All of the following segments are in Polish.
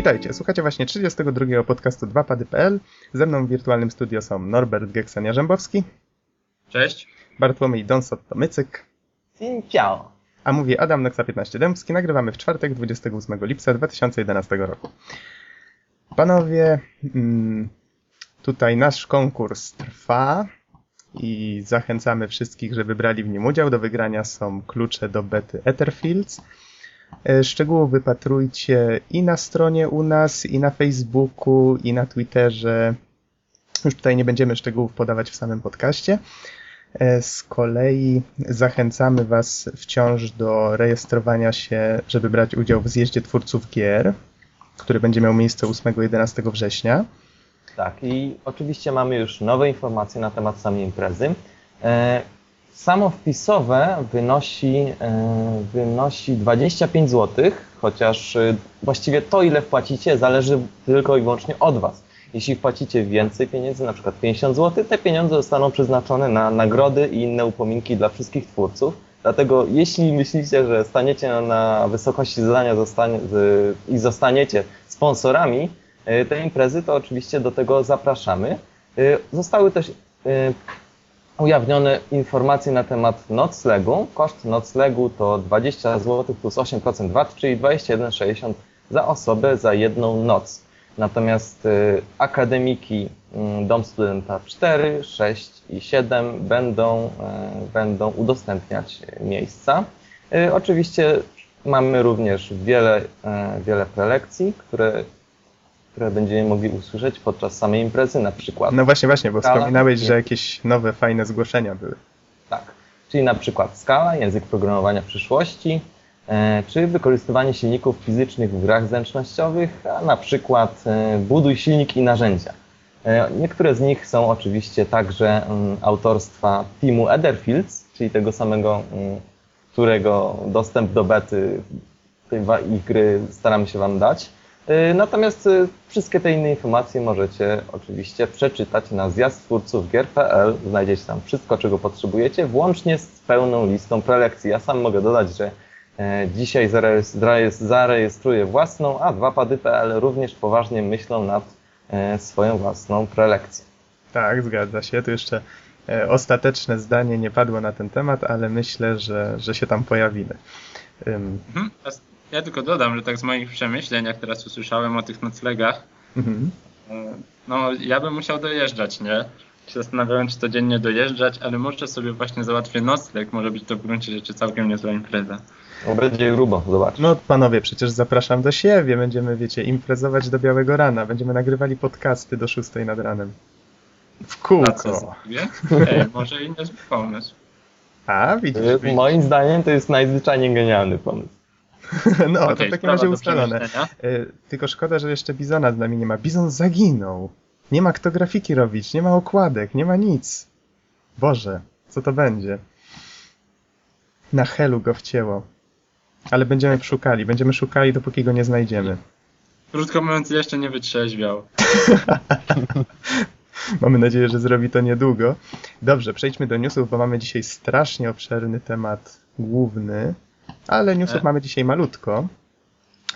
Witajcie, słuchacie właśnie 32 podcastu 2pady.pl. Ze mną w wirtualnym studio są Norbert Geksania-Rzębowski, Cześć. Bartłomiej Donsot-Tomycyk, ciao. a mówi Adam Noxa 15 Dębski. Nagrywamy w czwartek 28 lipca 2011 roku. Panowie, mm, tutaj nasz konkurs trwa i zachęcamy wszystkich, żeby brali w nim udział. Do wygrania są klucze do bety Etherfields. E, Szczegółów wypatrujcie i na stronie u nas, i na Facebooku, i na Twitterze. Już tutaj nie będziemy szczegółów podawać w samym podcaście. E, Z kolei zachęcamy Was wciąż do rejestrowania się, żeby brać udział w zjeździe twórców gier, który będzie miał miejsce 8-11 września. Tak, i oczywiście mamy już nowe informacje na temat samej imprezy. Samo wpisowe wynosi, e, wynosi 25 zł, chociaż e, właściwie to, ile wpłacicie, zależy tylko i wyłącznie od Was. Jeśli wpłacicie więcej pieniędzy, na przykład 50 zł, te pieniądze zostaną przeznaczone na nagrody i inne upominki dla wszystkich twórców. Dlatego jeśli myślicie, że staniecie na, wysokości zadania zostanie, i zostaniecie sponsorami e, tej imprezy, to oczywiście do tego zapraszamy. Zostały też ujawnione informacje na temat noclegu. Koszt noclegu to 20 zł plus 8% VAT, czyli 21,60 za osobę za jedną noc. Natomiast y, akademiki y, Dom Studenta 4, 6 i 7 będą, y, będą udostępniać miejsca. Y, Oczywiście mamy również wiele, y, wiele prelekcji, które, które będziemy mogli usłyszeć podczas samej imprezy, na przykład No właśnie, właśnie, bo Skala? wspominałeś, że jakieś nowe, fajne zgłoszenia były. Tak, czyli na przykład skala, język programowania przyszłości, e, czy wykorzystywanie silników fizycznych w grach zręcznościowych, a na przykład e, buduj silnik i narzędzia. E, Niektóre z nich są oczywiście także mm, autorstwa teamu Etherfields, czyli tego samego, mm, którego dostęp do bety tej ich gry staramy się Wam dać. E, Natomiast e, wszystkie te inne informacje możecie oczywiście przeczytać na zjazdtwórcówgier.pl. Znajdziecie tam wszystko, czego potrzebujecie, włącznie z pełną listą prelekcji. Ja sam mogę dodać, że e, dzisiaj zarejestr- zarejestr- zarejestruję własną, a 2pady.pl również poważnie myślą nad swoją własną prelekcję. Tak, zgadza się. Tu jeszcze ostateczne zdanie nie padło na ten temat, ale myślę, że, że się tam pojawimy. Mhm. Ja tylko dodam, że tak z moich przemyśleń, jak teraz usłyszałem o tych noclegach, mhm. e, no ja bym musiał dojeżdżać, nie? Się zastanawiałem, czy codziennie dojeżdżać, ale może sobie właśnie załatwię nocleg, może być to w gruncie rzeczy całkiem niezła impreza. No, będzie grubo, zobacz. No panowie, przecież zapraszam do siebie. Będziemy, wiecie, imprezować do białego rana. Będziemy nagrywali podcasty do 6 nad ranem. W A co kółko. Ej, może i niezły pomysł. A, widzisz, widzisz. Moim zdaniem to jest najzwyczajniej genialny pomysł. No, to Okej, w takim razie ustalone. E, Tylko szkoda, że jeszcze Bizona z nami nie ma. Bizon zaginął. Nie ma kto grafiki robić, nie ma okładek, nie ma nic. Boże, co to będzie? Na helu go wcięło. Ale będziemy szukali, będziemy szukali, dopóki go nie znajdziemy. Krótko mówiąc, jeszcze nie wytrzeźwiał. Mamy nadzieję, że zrobi to niedługo. Dobrze, przejdźmy do newsów, bo mamy dzisiaj strasznie obszerny temat główny, ale newsów E. mamy dzisiaj malutko.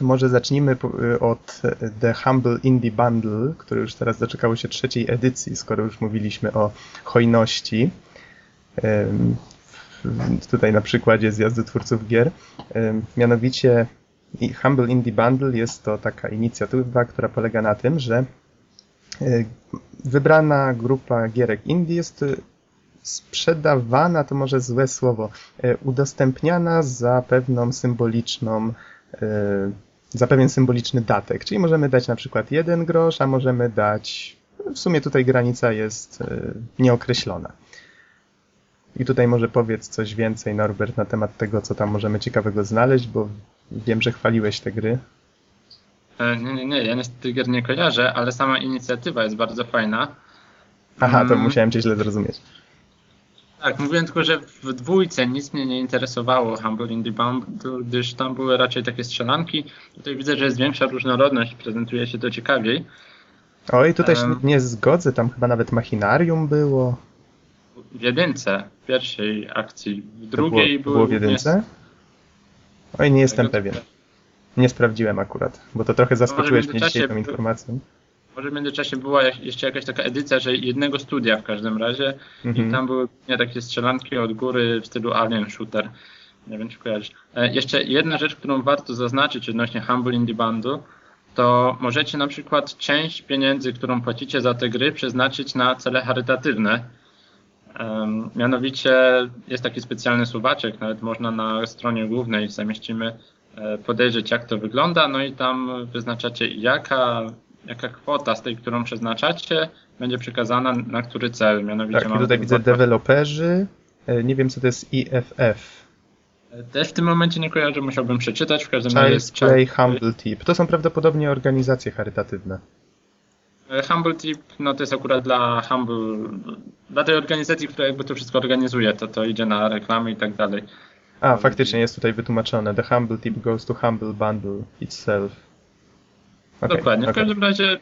Może zacznijmy y, od y, The Humble Indie Bundle, który już teraz doczekało się trzeciej edycji, skoro już mówiliśmy o hojności. Tutaj na przykładzie zjazdu twórców gier. Mianowicie Humble Indie Bundle jest to taka inicjatywa, która polega na tym, że y, wybrana grupa gierek indie jest y, sprzedawana, to może złe słowo, y, udostępniana za pewną symboliczną, y, za pewien symboliczny datek. Czyli możemy dać na przykład jeden grosz, a możemy dać, w sumie tutaj granica jest y, nieokreślona. I tutaj może powiedz coś więcej, Norbert, na temat tego, co tam możemy ciekawego znaleźć, bo wiem, że chwaliłeś te gry. E, Nie, nie, nie, ja niestety gier nie kojarzę, ale sama inicjatywa jest bardzo fajna. Aha, to Mm. musiałem cię źle zrozumieć. Tak, mówiłem tylko, że w dwójce nic mnie nie interesowało Humble Indie Bundle, gdyż tam były raczej takie strzelanki. Tutaj widzę, że jest większa różnorodność, prezentuje się to ciekawiej. Oj, tutaj się Em. nie zgodzę, tam chyba nawet machinarium było. W jedynce, w pierwszej akcji, w drugiej było, było w jedynce? Oj, nie jestem pewien. Nie sprawdziłem akurat, bo to trochę zaskoczyłeś mnie dzisiaj tą informacją. Może w międzyczasie była jeszcze jakaś taka edycja, że jednego studia w każdym razie Mhm. i tam były takie strzelanki od góry w stylu Alien Shooter. Nie wiem, czy kojarzysz. E, Jeszcze jedna rzecz, którą warto zaznaczyć odnośnie Humble Indie Bundle, to możecie na przykład część pieniędzy, którą płacicie za te gry, przeznaczyć na cele charytatywne. Em, Mianowicie jest taki specjalny suwaczek, nawet można na stronie głównej zamieścimy e, podejrzeć jak to wygląda, no i tam wyznaczacie jaka, jaka kwota z tej, którą przeznaczacie, będzie przekazana na który cel. Mianowicie Tak, mamy tutaj tu widzę deweloperzy. E, Nie wiem, co to jest IFF. Też w tym momencie nie kojarzę, musiałbym przeczytać. W każdym razie jest Play Humble Tip. To są prawdopodobnie organizacje charytatywne. E, Humble Tip, no to jest akurat dla Humble, dla tej organizacji, która jakby to wszystko organizuje, to to idzie na reklamy i tak dalej. A, faktycznie jest tutaj wytłumaczone. The Humble Tip goes to Humble Bundle itself. Okej, Dokładnie. W okej. każdym razie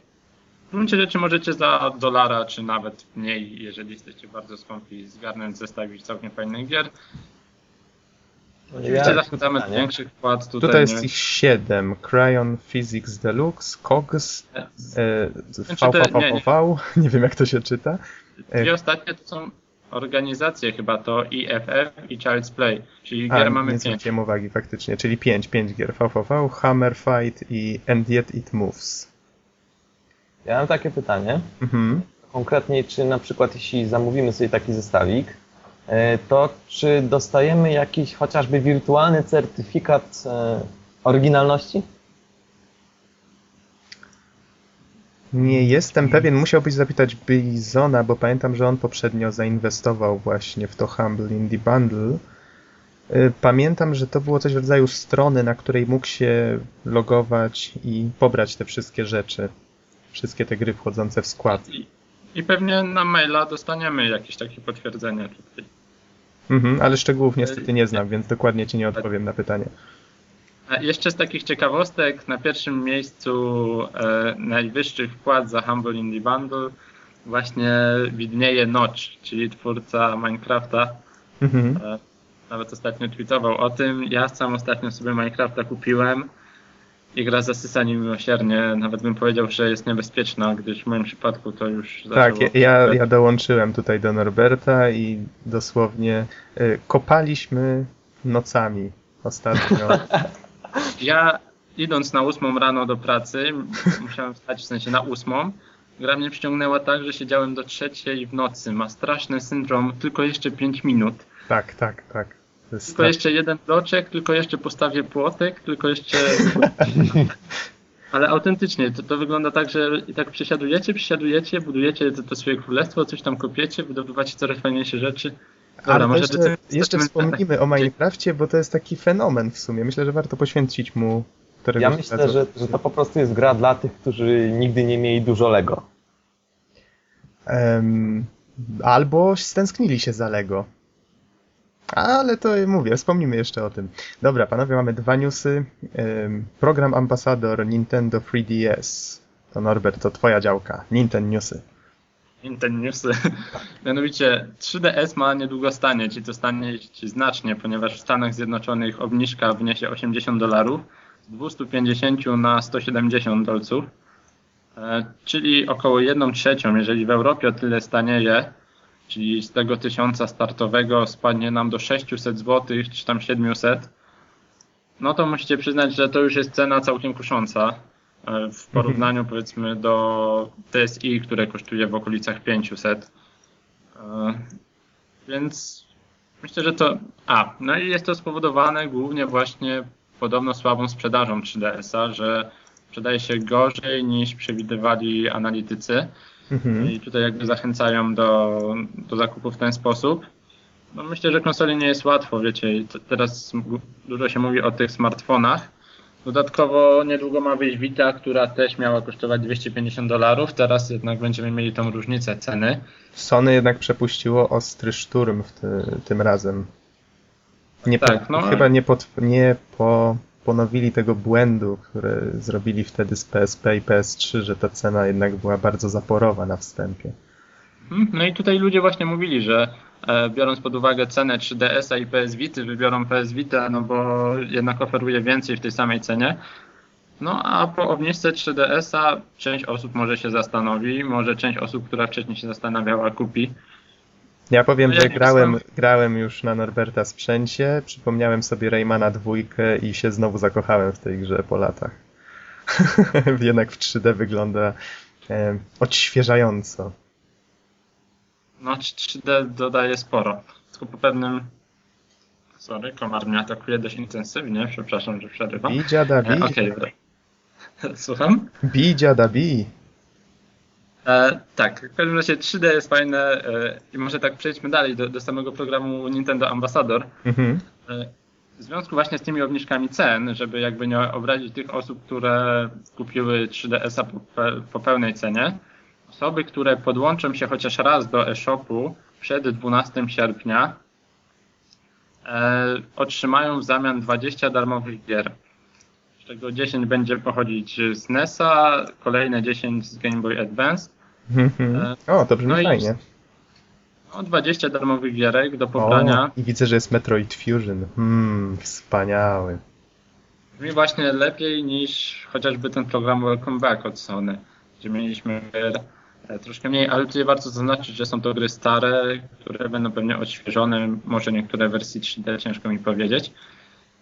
w gruncie rzeczy możecie za dolara, czy nawet mniej, jeżeli jesteście bardzo skąpi, zgarnąć, zestawić całkiem fajnych gier. Oczywiście Ja- zachęcamy do większych wpłat tutaj. Tutaj jest nie- ich 7. Cryon Physics Deluxe, COGS, E, e, Znaczy te- nie, nie. VVVV, nie wiem jak to się czyta. E, Dwie ostatnie to są organizacje chyba, to IFF i Child's Play, czyli A, gier mamy nie pięć. zwróciłem uwagi faktycznie, czyli 5, 5 gier. VVV, Hammer Fight i And Yet It Moves. Ja mam takie pytanie. Mhm. Konkretnie, czy na przykład jeśli zamówimy sobie taki zestawik, e, to czy dostajemy jakiś chociażby wirtualny certyfikat e, oryginalności? Nie jestem pewien, musiałbyś zapytać Bizona, bo pamiętam, że on poprzednio zainwestował właśnie w to Humble Indie Bundle. Y, Pamiętam, że to było coś w rodzaju strony, na której mógł się logować i pobrać te wszystkie rzeczy. Wszystkie te gry wchodzące w skład. I, I pewnie na maila dostaniemy jakieś takie potwierdzenie tutaj. Mhm, ale szczegółów niestety nie znam, więc dokładnie ci nie odpowiem na pytanie. A jeszcze z takich ciekawostek, na pierwszym miejscu e, najwyższych wpłat za Humble Indie Bundle właśnie widnieje Notch, czyli twórca Minecrafta. Mhm. E, nawet ostatnio tweetował o tym. Ja sam ostatnio sobie Minecrafta kupiłem i gra zasysa niemiłosiernie. Nawet bym powiedział, że jest niebezpieczna, gdyż w moim przypadku to już Tak, zaczęło... ja, ja dołączyłem tutaj do Norberta i dosłownie y, kopaliśmy nocami ostatnio. Ja idąc na ósmą rano do pracy, musiałem wstać w sensie na ósmą, gra mnie przyciągnęła tak, że siedziałem do trzeciej w nocy. Ma straszny syndrom, tylko jeszcze 5 minut. Tak, tak, tak. Tylko jeszcze jeden bloczek, tylko jeszcze postawię płotek, tylko jeszcze... Ale autentycznie, to, to wygląda tak, że i tak przesiadujecie, przesiadujecie, budujecie to, to swoje królestwo, coś tam kopiecie, wydobywacie coraz fajniejsze rzeczy. Dobra, Ale może jeszcze, jeszcze wspomnimy o Minecrafcie, bo to jest taki fenomen w sumie. Myślę, że warto poświęcić mu któregoś Ja myślę, że, że to po prostu jest gra dla tych, którzy nigdy nie mieli dużo Lego. Em, albo stęsknili się za Lego. Ale to mówię, wspomnimy jeszcze o tym. Dobra, panowie, mamy dwa newsy. Em, program ambasador Nintendo 3DS. To Norbert, to twoja działka. Nintendo Newsy. Nintendo Newsy. Mianowicie 3DS ma niedługo stanieć i to stanie znacznie, ponieważ w Stanach Zjednoczonych obniżka wyniesie 80 dolarów, z 250 na 170 dolców, e, czyli około 1 trzecią, jeżeli w Europie o tyle stanieje, czyli z tego tysiąca startowego spadnie nam do 600 zł, czy tam 700, no to musicie przyznać, że to już jest cena całkiem kusząca w porównaniu powiedzmy do TSI, które kosztuje w okolicach 500. E, Więc myślę, że to. A, no i jest to spowodowane głównie właśnie podobno słabą sprzedażą 3DS-a, że sprzedaje się gorzej niż przewidywali analitycy. Mhm. I tutaj jakby zachęcają do, do zakupu w ten sposób. No myślę, że konsoli nie jest łatwo, wiecie, teraz dużo się mówi o tych smartfonach. Dodatkowo niedługo ma wyjść Vita, która też miała kosztować 250 dolarów, teraz jednak będziemy mieli tą różnicę ceny. Sony jednak przepuściło ostry szturm w ty, tym razem. Nie po, Tak, no. Chyba nie, pot, nie po, ponowili tego błędu, który zrobili wtedy z PSP i PS3, że ta cena jednak była bardzo zaporowa na wstępie. Mhm, No i tutaj ludzie właśnie mówili, że biorąc pod uwagę cenę 3DS-a i PS Vita, wybiorą PS Vita, no bo jednak oferuje więcej w tej samej cenie. No a po obniżce 3DS-a część osób może się zastanowi, może część osób, która wcześniej się zastanawiała, kupi. Ja powiem, No ja że grałem, grałem już na Norberta sprzęcie, przypomniałem sobie Raymana dwójkę i się znowu zakochałem w tej grze po latach. Jednak w 3D wygląda e, odświeżająco. No 3D dodaje sporo. Tylko po pewnym... Sorry, komar mnie atakuje dość intensywnie, przepraszam, że przerywam. Bij dziada E, bij, Okej, dobra. Słucham? bij dziada bij. E, tak, w każdym razie 3D jest fajne e, i może tak przejdźmy dalej do, do samego programu Nintendo Ambassador. Mhm. E, W związku właśnie z tymi obniżkami cen, żeby jakby nie obrazić tych osób, które kupiły 3DS-a po, po pełnej cenie, osoby, które podłączą się chociaż raz do e-shopu przed 12 sierpnia, e, otrzymają w zamian 20 darmowych gier. Z czego 10 będzie pochodzić z NES-a, kolejne 10 z Game Boy Advance. Mhm. O, to brzmi no fajnie. No, 20 darmowych gierek do pobrania. O, I widzę, że jest Metroid Fusion. Hmm, wspaniały. Brzmi właśnie lepiej niż chociażby ten program Welcome Back od Sony, gdzie mieliśmy e, troszkę mniej, ale tutaj warto zaznaczyć, że są to gry stare, które będą pewnie odświeżone, może niektóre wersji 3D, ciężko mi powiedzieć.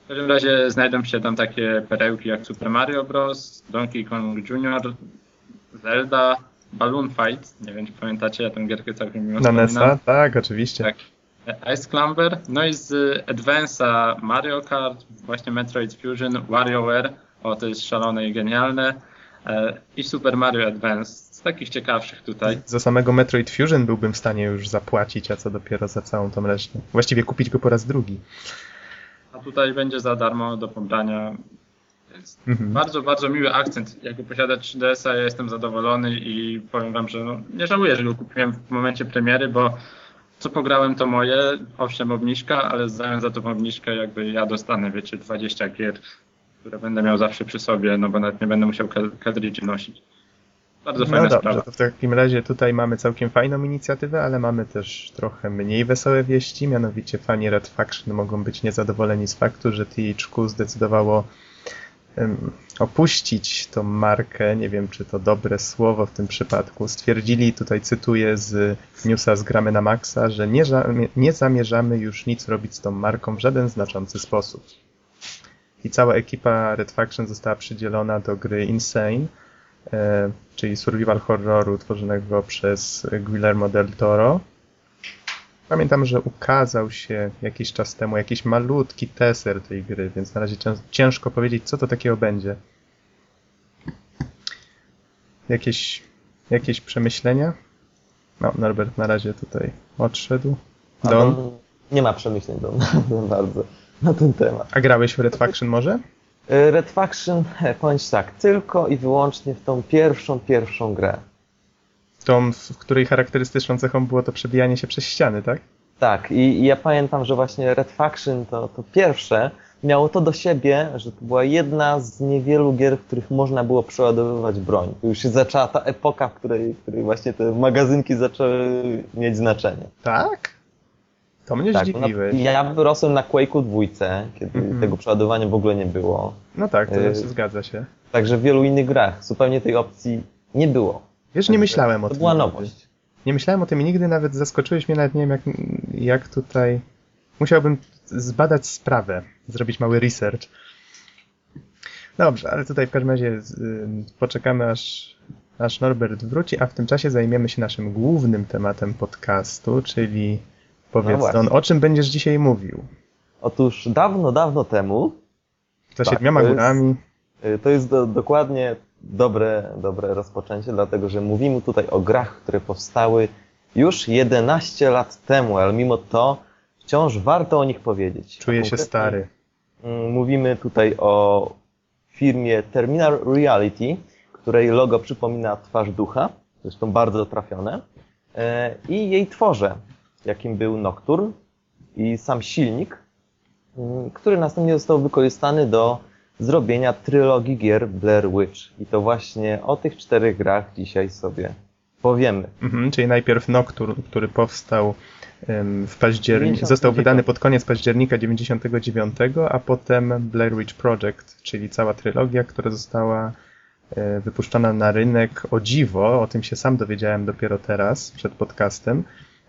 W każdym razie znajdą się tam takie perełki jak Super Mario Bros., Donkey Kong Jr., Zelda, Balloon Fight, nie wiem czy pamiętacie, ja tę gierkę całkiem miło Na. NES-a? Tak, oczywiście. Tak. Ice Climber, no i z Advance'a Mario Kart, właśnie Metroid Fusion, WarioWare, o to jest szalone i genialne, e, i Super Mario Advance, z takich ciekawszych tutaj. Za samego Metroid Fusion byłbym w stanie już zapłacić, a co dopiero za całą tą resztę. Właściwie kupić go po raz drugi. A tutaj będzie za darmo do pobrania. Więc Mhm. bardzo, bardzo miły akcent. Jako posiadacz 3DS-a ja jestem zadowolony i powiem wam, że no, nie żałuję, że go kupiłem w momencie premiery, bo co pograłem to moje, owszem obniżka, ale zając za tą obniżkę jakby ja dostanę, wiecie, 20 gier, które będę miał zawsze przy sobie, no bo nawet nie będę musiał ka- kadridży nosić. Bardzo fajna No dobrze, sprawa. to w takim razie tutaj mamy całkiem fajną inicjatywę, ale mamy też trochę mniej wesołe wieści, mianowicie fani Red Faction mogą być niezadowoleni z faktu, że THQ zdecydowało em, opuścić tą markę, nie wiem czy to dobre słowo w tym przypadku. Stwierdzili, tutaj cytuję z newsa z Gramy na Maxa, że nie, nie zamierzamy już nic robić z tą marką w żaden znaczący sposób. I cała ekipa Red Faction została przydzielona do gry Insane, czyli survival horroru tworzonego przez Guillermo del Toro. Pamiętam, że ukazał się jakiś czas temu jakiś malutki teser tej gry, więc na razie cię- ciężko powiedzieć, co to takiego będzie. Jakieś, jakieś przemyślenia? No, Norbert na razie tutaj odszedł. Don nie ma przemyśleń Don bardzo na ten temat. a grałeś w Red Faction może? Y, Red Faction, e, powiem ci tak, tylko i wyłącznie w tą pierwszą, pierwszą grę. Tą, w której charakterystyczną cechą było to przebijanie się przez ściany, tak? Tak, i, i ja pamiętam, że właśnie Red Faction to, to pierwsze miało to do siebie, że to była jedna z niewielu gier, w których można było przeładowywać broń. To już się zaczęła ta epoka, w której, w której właśnie te magazynki zaczęły mieć znaczenie. Tak? To mnie Tak, zdziwiłeś. no, ja wyrosłem na Quake'u dwójce, kiedy Mhm. tego przeładowania w ogóle nie było. No tak, to Y- zgadza się. Także w wielu innych grach zupełnie tej opcji nie było. Wiesz, nie myślałem o to tym. była nigdy. nowość. Nie myślałem o tym nigdy, nawet zaskoczyłeś mnie, nawet nie wiem jak, jak tutaj... Musiałbym zbadać sprawę, zrobić mały research. Dobrze, ale tutaj w każdym razie y, poczekamy aż, aż Norbert wróci, a w tym czasie zajmiemy się naszym głównym tematem podcastu, czyli powiedz właśnie. Don, o czym będziesz dzisiaj mówił? Otóż dawno, dawno temu Za Tak, siedmioma to jest- górami. Y, To jest do, dokładnie dobre, dobre rozpoczęcie, dlatego że mówimy tutaj o grach, które powstały już 11 lat temu, ale mimo to wciąż warto o nich powiedzieć. Czuję się stary. mm, Mówimy tutaj o firmie Terminal Reality, której logo przypomina twarz ducha, zresztą bardzo trafione, e, i jej tworze, jakim był Nocturne i sam silnik, mm, który następnie został wykorzystany do zrobienia trylogii gier Blair Witch. I to właśnie o tych czterech grach dzisiaj sobie powiemy. Mhm, czyli najpierw Nocturne, który powstał w październiku, 99. został wydany pod koniec października 99, a potem Blair Witch Project, czyli cała trylogia, która została e, wypuszczona na rynek o dziwo, o tym się sam dowiedziałem dopiero teraz, przed podcastem.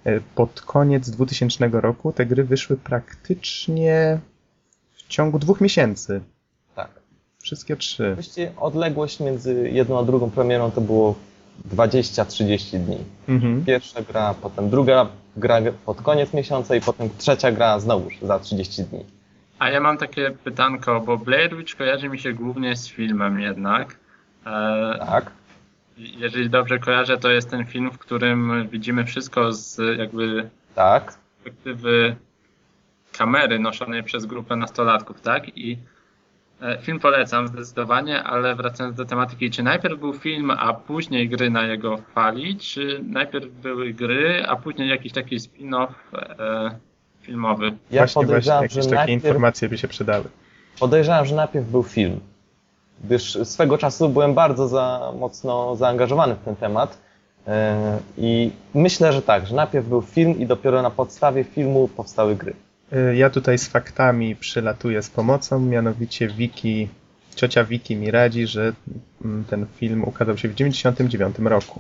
E, Pod koniec 2000 roku te gry wyszły praktycznie w ciągu dwóch miesięcy. Tak. Wszystkie trzy. Właściwie odległość między jedną a drugą premierą to było 20-30 dni. Mhm. Pierwsza gra, potem druga gra pod koniec miesiąca i potem trzecia gra znowuż za 30 dni. A ja mam takie pytanko, bo Blair Witch kojarzy mi się głównie z filmem jednak. E, Tak. Jeżeli dobrze kojarzę, to jest ten film, w którym widzimy wszystko z jakby Tak. perspektywy kamery noszonej przez grupę nastolatków, tak? I e, film polecam zdecydowanie, ale wracając do tematyki, czy najpierw był film, a później gry na jego fali, czy najpierw były gry, a później jakiś taki spin-off e, filmowy? Ja właśnie, właśnie podejrzewam, jakieś że takie najpierw, informacje by się przydały. podejrzewam, że najpierw był film. Gdyż swego czasu byłem bardzo za mocno zaangażowany w ten temat. E, I myślę, że tak, że najpierw był film i dopiero na podstawie filmu powstały gry. Y, Ja tutaj z faktami przylatuję z pomocą, mianowicie Wiki, ciocia Wiki mi radzi, że mm, ten film ukazał się w 99 roku.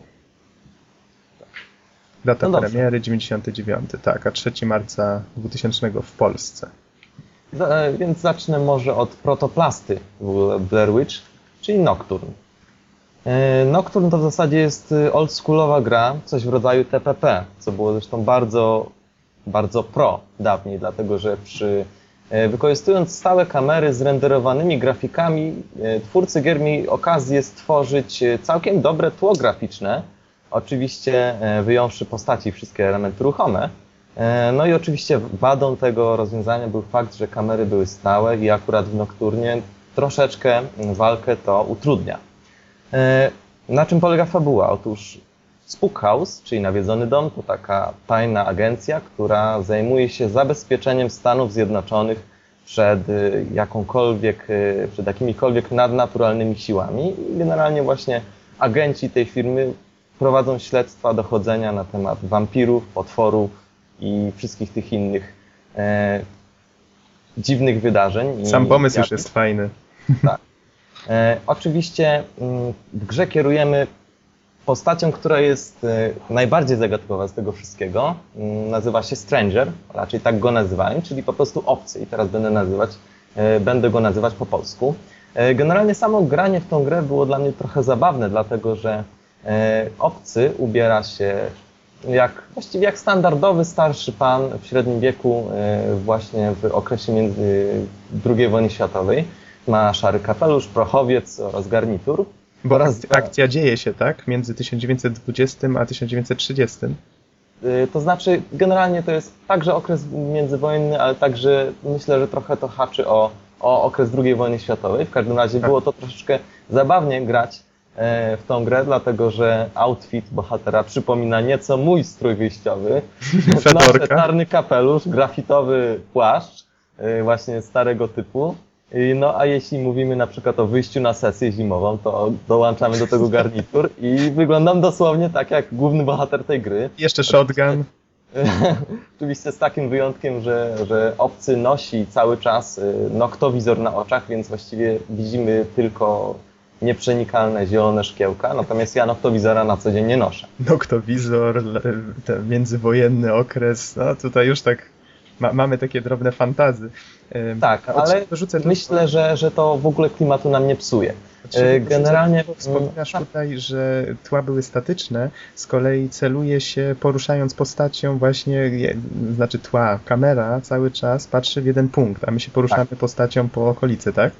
Data No dobrze. premiery 99, tak, a 3 marca 2000 w Polsce. E, Więc zacznę może od protoplasty Blair Witch, czyli Nocturne. E, Nocturne to w zasadzie jest e, oldschoolowa gra, coś w rodzaju TPP, co było zresztą bardzo, bardzo pro dawniej, dlatego że przy wykorzystując stałe kamery z renderowanymi grafikami, twórcy gier mieli okazję stworzyć całkiem dobre tło graficzne, oczywiście wyjąwszy postaci wszystkie elementy ruchome. E, No i oczywiście wadą tego rozwiązania był fakt, że kamery były stałe i akurat w Nocturnie troszeczkę walkę to utrudnia. E, Na czym polega fabuła? Otóż Spook House, czyli nawiedzony dom, to taka tajna agencja, która zajmuje się zabezpieczeniem Stanów Zjednoczonych przed y, jakąkolwiek, przed jakimikolwiek nadnaturalnymi siłami. I generalnie właśnie agenci tej firmy prowadzą śledztwa, dochodzenia na temat wampirów, potworów i wszystkich tych innych e, dziwnych wydarzeń. Sam pomysł już jest fajny. E, oczywiście mm, w grze kierujemy postacią, która jest e, najbardziej zagadkowa z tego wszystkiego. Mm, Nazywa się Stranger, raczej tak go nazywałem, czyli po prostu obcy i teraz będę nazywać, e, będę go nazywać po polsku. E, Generalnie samo granie w tą grę było dla mnie trochę zabawne, dlatego że obcy ubiera się jak, właściwie jak standardowy starszy pan w średnim wieku, e, właśnie w okresie między II wojny światowej. Ma szary kapelusz, prochowiec oraz garnitur. Bo Oraz akcja, dzieje się, tak? Między 1920 a 1930. Y, To znaczy, generalnie to jest także okres międzywojenny, ale także myślę, że trochę to haczy o, o okres II wojny światowej. W każdym razie Tak. było to troszeczkę zabawnie grać e, w tą grę, dlatego że outfit bohatera przypomina nieco mój strój wyjściowy. Fedorka. czarny kapelusz, grafitowy płaszcz, e, właśnie starego typu. No a jeśli mówimy na przykład o wyjściu na sesję zimową, to dołączamy do tego garnitur i wyglądam dosłownie tak jak główny bohater tej gry. Jeszcze shotgun. Oczywiście z takim wyjątkiem, że, że obcy nosi cały czas y, noktowizor na oczach, więc właściwie widzimy tylko nieprzenikalne zielone szkiełka, natomiast ja noktowizora na co dzień nie noszę. Noktowizor, ten międzywojenny okres. No tutaj już tak ma, mamy takie drobne fantazy. Tak, a ale Myślę, że, że to w ogóle klimatu nam nie psuje. e, generalnie- Wspominasz mm, tutaj, że tła były statyczne, z kolei celuje się poruszając postacią właśnie, znaczy tła, kamera cały czas patrzy w jeden punkt, a my się poruszamy Tak. postacią po okolicy, tak?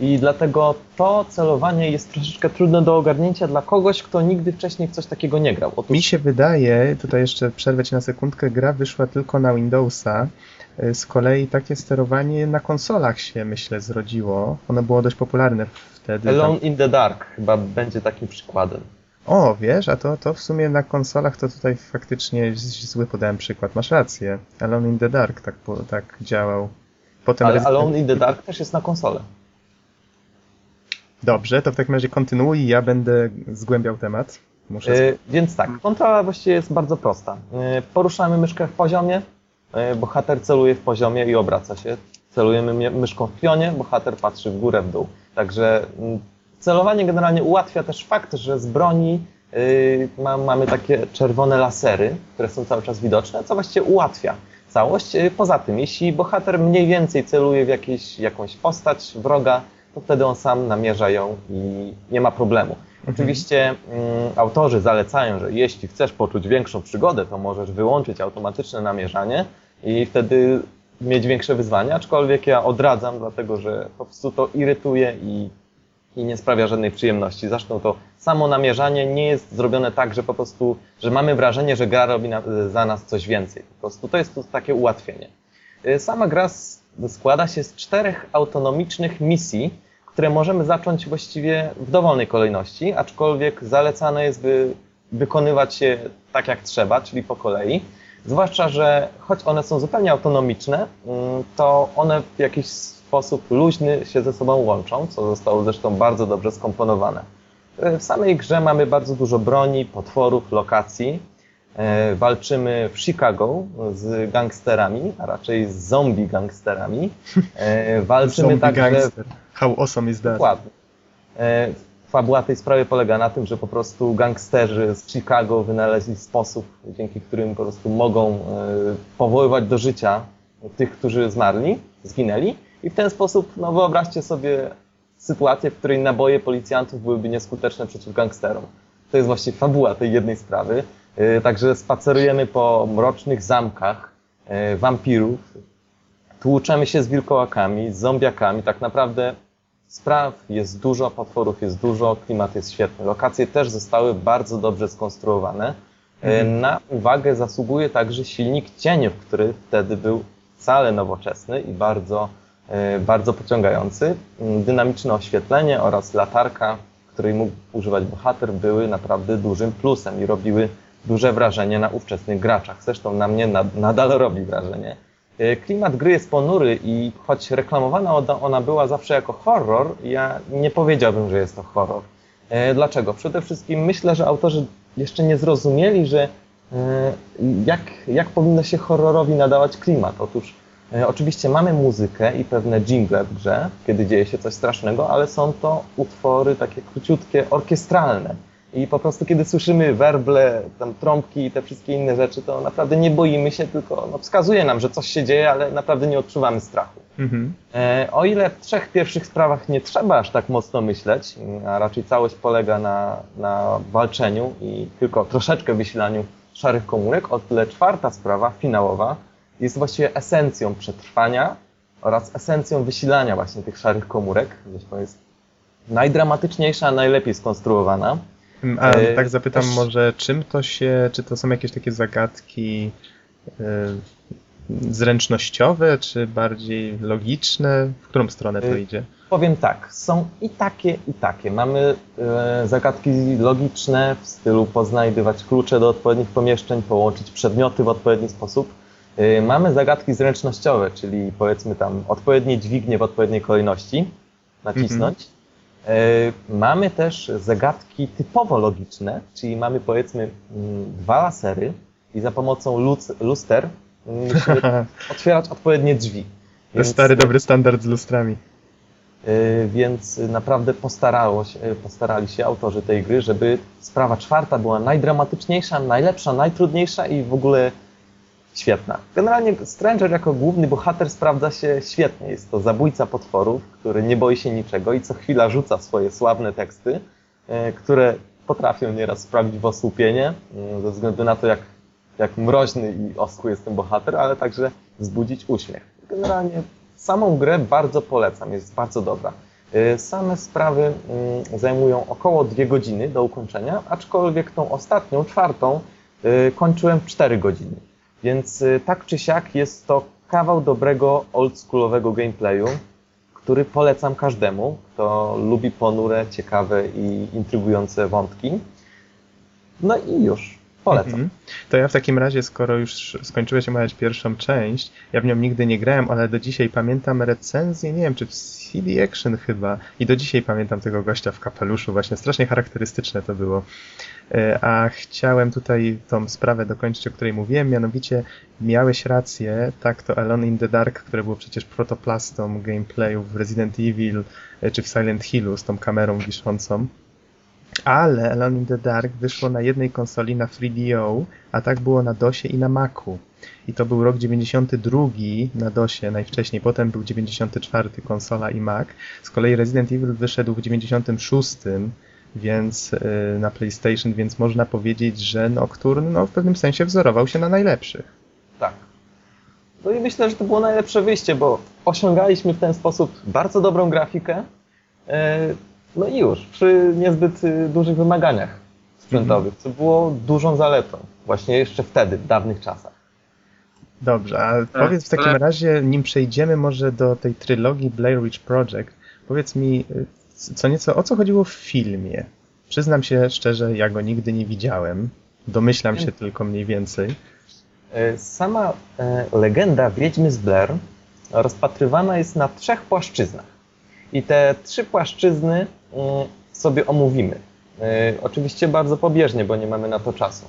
I dlatego to celowanie jest troszeczkę trudne do ogarnięcia dla kogoś, kto nigdy wcześniej w coś takiego nie grał. Otóż Mi się wydaje, tutaj jeszcze przerwę ci na sekundkę, gra wyszła tylko na Windowsa. Y, Z kolei takie sterowanie na konsolach się, myślę, zrodziło. Ono było dość popularne wtedy. Alone Tam... in the Dark chyba będzie takim przykładem. O, wiesz, a to, to w sumie na konsolach to tutaj faktycznie zły podałem przykład. Masz rację. Alone in the Dark tak, tak działał. Potem Ale Alone in the Dark też jest na konsolę. Dobrze, to w takim razie kontynuuj, ja będę zgłębiał temat. Muszę E, Więc tak, kontrola właściwie jest bardzo prosta. E, Poruszamy myszkę w poziomie, e, bohater celuje w poziomie i obraca się. Celujemy myszką w pionie, bohater patrzy w górę, w dół. Także mm, celowanie generalnie ułatwia też fakt, że z broni ma, mamy takie czerwone lasery, które są cały czas widoczne, co właściwie ułatwia całość. Poza tym, jeśli bohater mniej więcej celuje w jakieś, jakąś postać wroga, to wtedy on sam namierza ją i nie ma problemu. Oczywiście mm, autorzy zalecają, że jeśli chcesz poczuć większą przygodę, to możesz wyłączyć automatyczne namierzanie i wtedy mieć większe wyzwania, aczkolwiek ja odradzam, dlatego że po prostu to irytuje i, i nie sprawia żadnej przyjemności. Zresztą to samo namierzanie nie jest zrobione tak, że po prostu, że mamy wrażenie, że gra robi na, za nas coś więcej. Po prostu to jest to takie ułatwienie. Y, Sama gra składa się z czterech autonomicznych misji, które możemy zacząć właściwie w dowolnej kolejności, aczkolwiek zalecane jest, by wykonywać je tak jak trzeba, czyli po kolei. Zwłaszcza, że choć one są zupełnie autonomiczne, mm, to one w jakiś sposób luźny się ze sobą łączą, co zostało zresztą bardzo dobrze skomponowane. W samej grze mamy bardzo dużo broni, potworów, lokacji. E, Walczymy w Chicago z gangsterami, a raczej z zombie gangsterami. E, Walczymy Zombie także gangster. How awesome is that? Dokładnie. E, Fabuła tej sprawy polega na tym, że po prostu gangsterzy z Chicago wynaleźli sposób, dzięki którym po prostu mogą powoływać do życia tych, którzy zmarli, zginęli. I w ten sposób, no wyobraźcie sobie sytuację, w której naboje policjantów byłyby nieskuteczne przeciw gangsterom. To jest właśnie fabuła tej jednej sprawy. E, Także spacerujemy po mrocznych zamkach e, wampirów, tłuczemy się z wilkołakami, z zombiakami. Tak naprawdę spraw jest dużo, potworów jest dużo, klimat jest świetny. Lokacje też zostały bardzo dobrze skonstruowane. E, Na uwagę zasługuje także silnik cieniów, który wtedy był wcale nowoczesny i bardzo, bardzo pociągający. Mm, Dynamiczne oświetlenie oraz latarka, której mógł używać bohater, były naprawdę dużym plusem i robiły duże wrażenie na ówczesnych graczach. Zresztą na mnie nad, nadal robi wrażenie. E, Klimat gry jest ponury i choć reklamowana ona- była zawsze jako horror, ja nie powiedziałbym, że jest to horror. E, Dlaczego? Przede wszystkim myślę, że autorzy jeszcze nie zrozumieli, że e, jak, jak powinno się horrorowi nadawać klimat. Otóż oczywiście mamy muzykę i pewne jingle w grze, kiedy dzieje się coś strasznego, ale są to utwory takie króciutkie, orkiestralne. I po prostu kiedy słyszymy werble, tam trąbki i te wszystkie inne rzeczy, to naprawdę nie boimy się, tylko no, wskazuje nam, że coś się dzieje, ale naprawdę nie odczuwamy strachu. Mhm. E, O ile w trzech pierwszych sprawach nie trzeba aż tak mocno myśleć, a raczej całość polega na, na walczeniu i tylko troszeczkę wysilaniu szarych komórek, o tyle czwarta sprawa, finałowa, jest właściwie esencją przetrwania oraz esencją wysilania właśnie tych szarych komórek. Zresztą jest najdramatyczniejsza, najlepiej skonstruowana. Mm, A E, tak zapytam też- może, czym to się, czy to są jakieś takie zagadki e, zręcznościowe, czy bardziej logiczne? W którą stronę to E, idzie? Powiem tak, są i takie, i takie. Mamy zagadki logiczne w stylu poznajdywać klucze do odpowiednich pomieszczeń, połączyć przedmioty w odpowiedni sposób. Mamy zagadki zręcznościowe, czyli powiedzmy tam odpowiednie dźwignie w odpowiedniej kolejności nacisnąć. E, mamy też zagadki typowo logiczne, czyli mamy powiedzmy mm, dwa lasery i za pomocą luster mm, musimy otwierać odpowiednie drzwi. To stary, dobry standard z lustrami. Y, Więc naprawdę postarało się, postarali się autorzy tej gry, żeby sprawa czwarta była najdramatyczniejsza, najlepsza, najtrudniejsza i w ogóle świetna. Generalnie Stranger jako główny bohater sprawdza się świetnie. Jest to zabójca potworów, który nie boi się niczego i co chwila rzuca swoje sławne teksty, y, które potrafią nieraz sprawić w osłupienie, y, ze względu na to, jak, jak mroźny i oschły jest ten bohater, ale także wzbudzić uśmiech. Generalnie samą grę bardzo polecam, jest bardzo dobra. Y, Same sprawy mm, zajmują około dwie godziny do ukończenia, aczkolwiek tą ostatnią, czwartą, kończyłem w 4 godziny. Więc y, tak czy siak jest to kawał dobrego, oldschoolowego gameplayu, który polecam każdemu, kto lubi ponure, ciekawe i intrygujące wątki. No i już. Polecam. Mhm. To ja w takim razie, skoro już skończyłeś omawiać pierwszą część, ja w nią nigdy nie grałem, ale do dzisiaj pamiętam recenzję, nie wiem, czy w CD Action chyba, i do dzisiaj pamiętam tego gościa w kapeluszu, właśnie strasznie charakterystyczne to było. E, A chciałem tutaj tą sprawę dokończyć, o której mówiłem, mianowicie miałeś rację, tak to Alone in the Dark, które było przecież protoplastą gameplayu w Resident Evil e, czy w Silent Hillu z tą kamerą wiszącą. Ale Alone in the Dark wyszło na jednej konsoli na 3DO, a tak było na DOSie i na Macu. I to był rok 92 na DOSie najwcześniej, potem był 94 konsola i Mac. Z kolei Resident Evil wyszedł w 96 więc y, na PlayStation, więc można powiedzieć, że Nocturne no, w pewnym sensie wzorował się na najlepszych. Tak. No i myślę, że to było najlepsze wyjście, bo osiągaliśmy w ten sposób bardzo dobrą grafikę. e, No i już, przy niezbyt y, dużych wymaganiach sprzętowych, co było dużą zaletą. Właśnie jeszcze wtedy, w dawnych czasach. Dobrze, a powiedz w takim ale- razie, nim przejdziemy może do tej trylogii Blair Witch Project, powiedz mi y, co nieco, o co chodziło w filmie. Przyznam się szczerze, ja go nigdy nie widziałem. Domyślam się tylko mniej więcej. E, Sama e, legenda Wiedźmy z Blair rozpatrywana jest na trzech płaszczyznach. I te trzy płaszczyzny mm, sobie omówimy. E, Oczywiście bardzo pobieżnie, bo nie mamy na to czasu,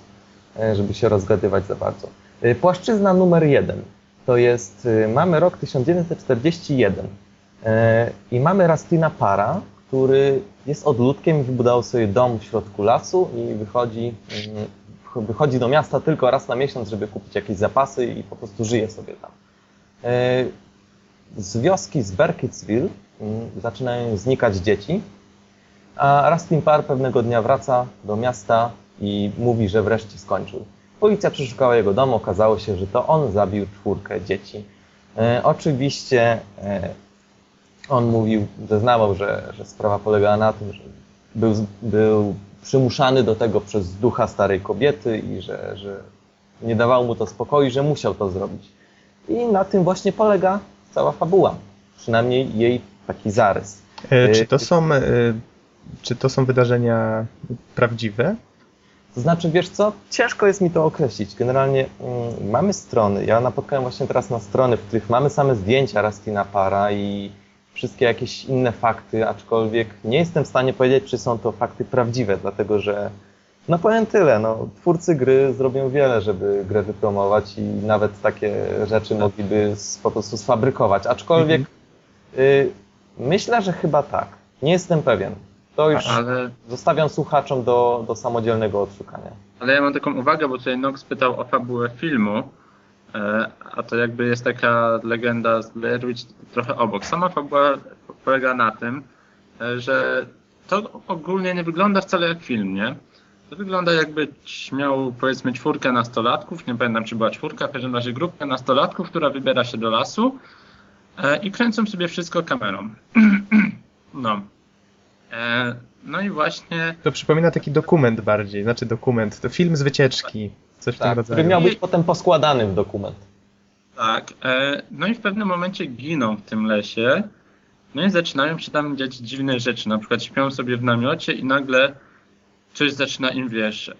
e, żeby się rozgadywać za bardzo. E, Płaszczyzna numer jeden to jest, e, mamy rok 1941 e, i mamy Rastina Para, który jest odludkiem i wybudował sobie dom w środku lasu i wychodzi, mm, wychodzi do miasta tylko raz na miesiąc, żeby kupić jakieś zapasy i po prostu żyje sobie tam. E, Z wioski z Burkittsville mm, zaczynają znikać dzieci, a Rastin Parr pewnego dnia wraca do miasta i mówi, że wreszcie skończył. Policja przeszukała jego dom, okazało się, że to on zabił czwórkę dzieci. E, oczywiście e, on mówił, zeznawał, że, że sprawa polegała na tym, że był, był przymuszany do tego przez ducha starej kobiety i że, że nie dawało mu to spokoju, że musiał to zrobić. I na tym właśnie polega cała fabuła. Przynajmniej jej taki zarys. E, Y, Czy to są, e, czy to są wydarzenia prawdziwe? To znaczy, wiesz co, ciężko jest mi to określić. Generalnie mm, mamy strony, ja napotkałem właśnie teraz na strony, w których mamy same zdjęcia Rastina Para i wszystkie jakieś inne fakty, aczkolwiek nie jestem w stanie powiedzieć, czy są to fakty prawdziwe, dlatego że no powiem tyle, no, twórcy gry zrobią wiele, żeby grę wypromować i nawet takie rzeczy mogliby po prostu sfabrykować, aczkolwiek y, myślę, że chyba tak. Nie jestem pewien. To już Ale, zostawiam słuchaczom do, do samodzielnego odszukania. ale ja mam taką uwagę, bo tutaj Nox pytał o fabułę filmu, a to jakby jest taka legenda z Blair Witch trochę obok. Sama fabuła polega na tym, e, że to ogólnie nie wygląda wcale jak film, nie? To wygląda jakby miał powiedzmy czwórkę nastolatków, nie pamiętam czy była czwórka, w każdym razie grupkę nastolatków, która wybiera się do lasu e, i kręcą sobie wszystko kamerą. no. E, no i właśnie To przypomina taki dokument bardziej, znaczy dokument, to film z wycieczki, coś w tym Tak, rodzaju. który miał być potem poskładany w dokument. Tak. E, no i w pewnym momencie giną w tym lesie. No i zaczynają się tam dziać dziwne rzeczy. Na przykład śpią sobie w namiocie i nagle coś zaczyna im, wiesz, e,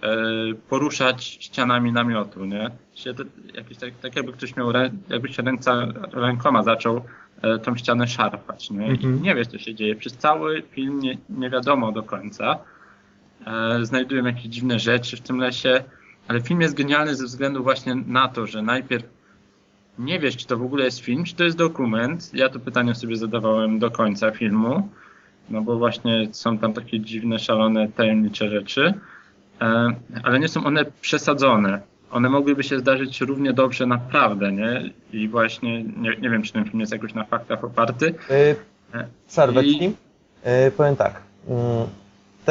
poruszać ścianami namiotu, nie? Się to, jakieś tak, tak jakby ktoś miał, rę, jakby się ręce, rękoma zaczął e, tą ścianę szarpać, nie? I Mhm. nie wiesz, co się dzieje. Przez cały film nie, nie wiadomo do końca. E, znajdują jakieś dziwne rzeczy w tym lesie, ale film jest genialny ze względu właśnie na to, że najpierw nie wiesz, czy to w ogóle jest film, czy to jest dokument. Ja to pytanie sobie zadawałem do końca filmu, no bo właśnie są tam takie dziwne, szalone, tajemnicze rzeczy, e, ale nie są one przesadzone. One mogłyby się zdarzyć równie dobrze naprawdę, nie? I właśnie nie, nie wiem, czy ten film jest jakoś na faktach oparty. Yy, I-. Yy, powiem tak. Mm,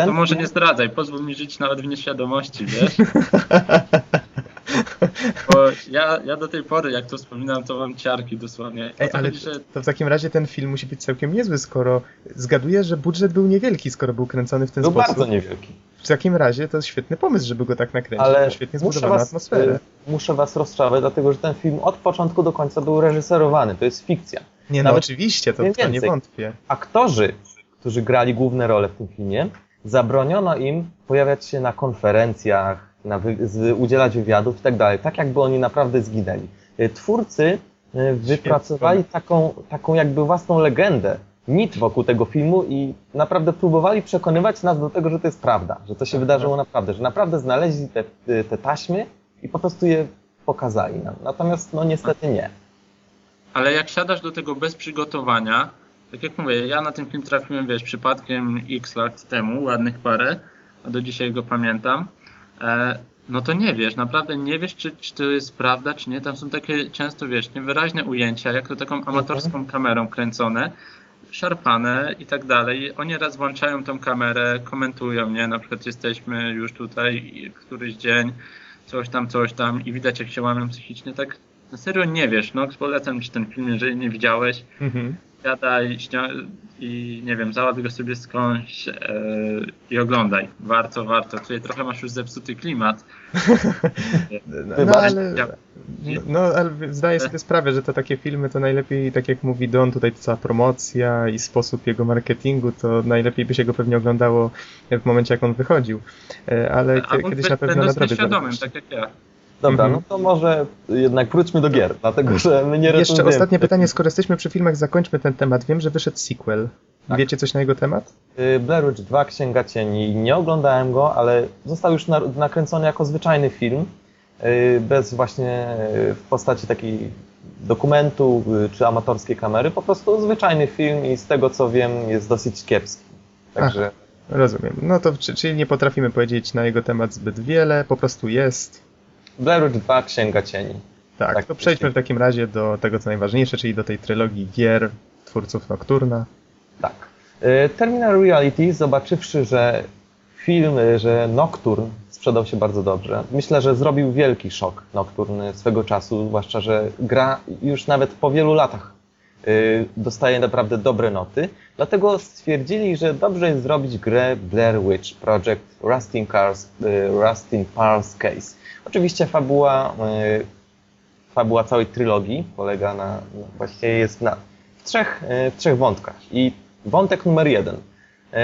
Ten To może nie zdradzaj, pozwól mi żyć nawet w nieświadomości, wiesz? Bo ja, ja do tej pory, jak to wspominam, to mam ciarki dosłownie. Ej, to ale chodzi, że to w takim razie ten film musi być całkiem niezły, skoro zgaduję, że budżet był niewielki, skoro był kręcony w ten był sposób. bardzo niewielki. W takim razie to jest świetny pomysł, żeby go tak nakręcić. Ale to świetnie muszę zbudowana was, atmosfera. yy, muszę was rozczarować, dlatego że ten film od początku do końca był reżyserowany. To jest fikcja. Nie no, nawet oczywiście, to, nie to nie wątpię. Aktorzy, którzy grali główne role w tym filmie, zabroniono im pojawiać się na konferencjach, na wy, udzielać wywiadów i tak dalej, tak jakby oni naprawdę zginęli. Y, Twórcy y, wypracowali taką, taką jakby własną legendę, mit wokół tego filmu i naprawdę próbowali przekonywać nas do tego, że to jest prawda, że to się Aha. wydarzyło naprawdę, że naprawdę znaleźli te, y, te taśmy i po prostu je pokazali nam. Natomiast no niestety nie. Ale jak siadasz do tego bez przygotowania, tak jak mówię, ja na ten film trafiłem, wiesz, przypadkiem x lat temu, ładnych parę, a do dzisiaj go pamiętam, e, no to nie wiesz, naprawdę nie wiesz, czy, czy to jest prawda, czy nie. Tam są takie często, wiesz, niewyraźne ujęcia, jak to taką amatorską kamerą kręcone, szarpane i tak dalej. Oni raz włączają tą kamerę, komentują, nie? Na przykład jesteśmy już tutaj któryś dzień, coś tam, coś tam i widać, jak się łamią psychicznie, tak na serio nie wiesz, no polecam ci ten film, jeżeli nie widziałeś, Mhm. Siadaj śnia- i nie wiem, załatw go sobie skądś e, i oglądaj. Warto, warto. Tutaj trochę masz już zepsuty klimat. No, Wybacz. ale, no, no, ale zdaję sobie sprawę, że to takie filmy to najlepiej, tak jak mówi Don, tutaj cała promocja i sposób jego marketingu, to najlepiej by się go pewnie oglądało w momencie, jak on wychodził. E, Ale kiedyś na pewno nadrobię. nieświadomym, zaraz. tak jak ja. Dobra, Mhm. no to może jednak wróćmy do gier, dlatego że my nie Jeszcze ostatnie pytanie, skoro jesteśmy przy filmach, zakończmy ten temat. Wiem, że wyszedł sequel. Tak. Wiecie coś na jego temat? Y, Blair Witch 2 Księga Cieni. Nie oglądałem go, ale został już na, nakręcony jako zwyczajny film, y, bez właśnie y, w postaci takiej dokumentu czy amatorskiej kamery. Po prostu zwyczajny film i z tego co wiem jest dosyć kiepski. Także Rozumiem. No to czy- czyli nie potrafimy powiedzieć na jego temat zbyt wiele, po prostu jest. Blair Witch 2 Księga Cieni. Tak, Tak, to przejdźmy w takim razie do tego, co najważniejsze, czyli do tej trylogii gier twórców Nocturna. Tak. Y, Terminal Reality, zobaczywszy, że film, y, że Nocturne sprzedał się bardzo dobrze, myślę, że zrobił wielki szok Nocturne swego czasu, zwłaszcza, że gra już nawet po wielu latach y, dostaje naprawdę dobre noty. Dlatego stwierdzili, że dobrze jest zrobić grę Blair Witch Project Rusting Cars, Rusting Pearls Case. Oczywiście fabuła, y, fabuła całej trylogii polega na, no, właściwie jest na, w, trzech, y, w trzech wątkach. I wątek numer jeden.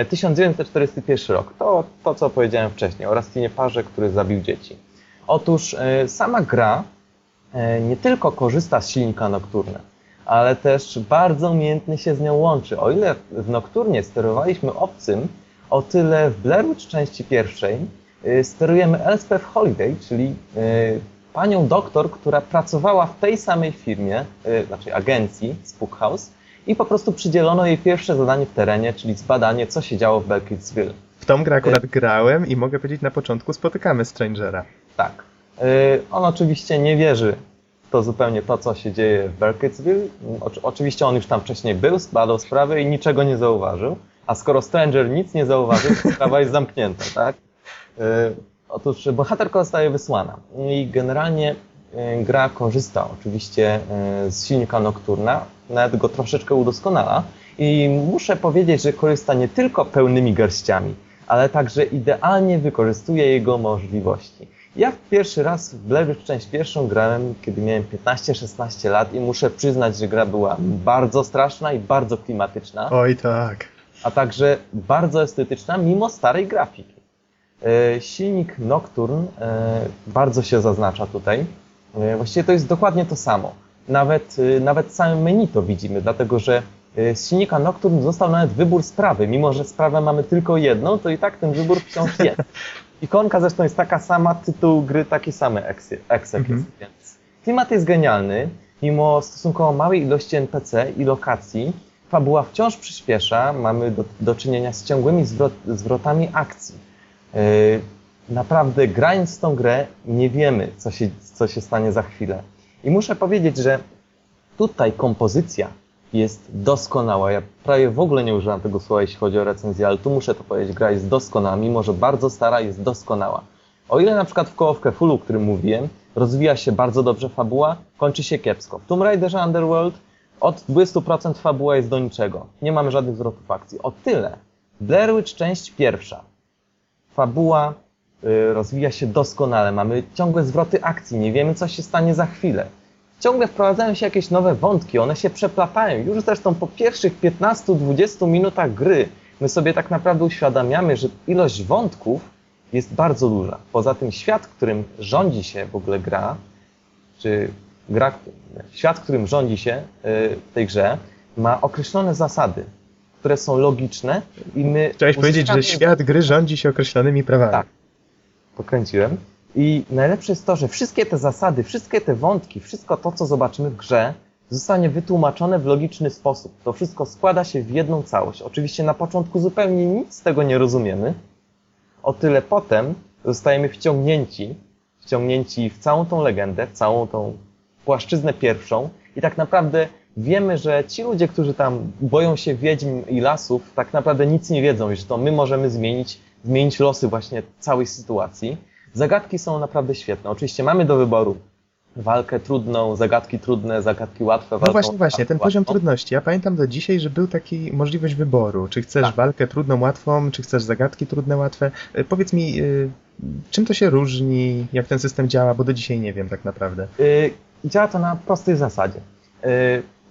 y, 1941 rok. To, to co powiedziałem wcześniej o Rustinie Parze, który zabił dzieci. Otóż y, sama gra y, nie tylko korzysta z silnika Nocturne, ale też bardzo umiejętnie się z nią łączy. O ile w Nocturnie sterowaliśmy obcym, o tyle w Blair Witch części pierwszej y, sterujemy Elspeth Holiday, czyli y, panią doktor, która pracowała w tej samej firmie, y, znaczy agencji Spook House i po prostu przydzielono jej pierwsze zadanie w terenie, czyli zbadanie, co się działo w Belkidsville. W tą grę akurat grałem i mogę powiedzieć, na początku spotykamy Strangera. Tak. Y, On oczywiście nie wierzy w to zupełnie to, co się dzieje w Burkittsville. Oczy- Oczywiście on już tam wcześniej był, zbadał sprawę i niczego nie zauważył. A skoro Stranger nic nie zauważył, to sprawa jest zamknięta, tak? Y, Otóż bohaterka zostaje wysłana i generalnie y, gra korzysta oczywiście y, z silnika Nocturna, nawet go troszeczkę udoskonala i muszę powiedzieć, że korzysta nie tylko pełnymi garściami, ale także idealnie wykorzystuje jego możliwości. Ja pierwszy raz w Blair Witch część pierwszą grałem, kiedy miałem 15-16 lat i muszę przyznać, że gra była bardzo straszna i bardzo klimatyczna, Oj tak. a także bardzo estetyczna mimo starej grafiki. E, Silnik Nocturne e, bardzo się zaznacza tutaj. E, Właściwie to jest dokładnie to samo. Nawet, nawet samym menu to widzimy, dlatego że z silnika Nocturne został nawet wybór sprawy. Mimo, że sprawę mamy tylko jedną, to i tak ten wybór wciąż jest. Ikonka zresztą jest taka sama, tytuł gry taki samy, eksek Mhm. jest, więc klimat jest genialny. Mimo stosunkowo małej ilości NPC i lokacji, fabuła wciąż przyspiesza, mamy do, do czynienia z ciągłymi zwrot, zwrotami akcji. Yy, naprawdę grając tą grę nie wiemy, co się, co się stanie za chwilę. I muszę powiedzieć, że tutaj kompozycja jest doskonała. Ja prawie w ogóle nie używam tego słowa, jeśli chodzi o recenzję, ale tu muszę to powiedzieć, gra jest doskonała, mimo że bardzo stara, jest doskonała. O ile na przykład w of Cthulhu, o którym mówiłem, rozwija się bardzo dobrze fabuła, kończy się kiepsko. W Tomb Raiderze Underworld od 20% fabuła jest do niczego. Nie mamy żadnych zwrotów akcji. O tyle Blair Witch część pierwsza. Fabuła y, rozwija się doskonale. Mamy ciągłe zwroty akcji. Nie wiemy, co się stanie za chwilę. Ciągle wprowadzają się jakieś nowe wątki. One się przeplatają. Już zresztą po pierwszych 15-20 minutach gry my sobie tak naprawdę uświadamiamy, że ilość wątków jest bardzo duża. Poza tym świat, którym rządzi się w ogóle gra, czy gra, świat, którym rządzi się y, w tej grze, ma określone zasady, które są logiczne i my... Chciałeś powiedzieć, że świat gry rządzi się określonymi prawami. Tak. pokręciłem. I najlepsze jest to, że wszystkie te zasady, wszystkie te wątki, wszystko to, co zobaczymy w grze, zostanie wytłumaczone w logiczny sposób. To wszystko składa się w jedną całość. Oczywiście na początku zupełnie nic z tego nie rozumiemy. O tyle potem zostajemy wciągnięci, wciągnięci w całą tą legendę, w całą tą płaszczyznę pierwszą i tak naprawdę wiemy, że ci ludzie, którzy tam boją się wiedźm i lasów, tak naprawdę nic nie wiedzą i że to my możemy zmienić, zmienić losy właśnie całej sytuacji. Zagadki są naprawdę świetne. Oczywiście mamy do wyboru walkę trudną, zagadki trudne, zagadki łatwe. No właśnie, właśnie, ten łatwą. poziom trudności. Ja pamiętam do dzisiaj, że był taki możliwość wyboru. Czy chcesz Tak. walkę trudną, łatwą, czy chcesz zagadki trudne, łatwe. E, Powiedz mi, y, czym to się różni, jak ten system działa, bo do dzisiaj nie wiem tak naprawdę. Y, Działa to na prostej zasadzie.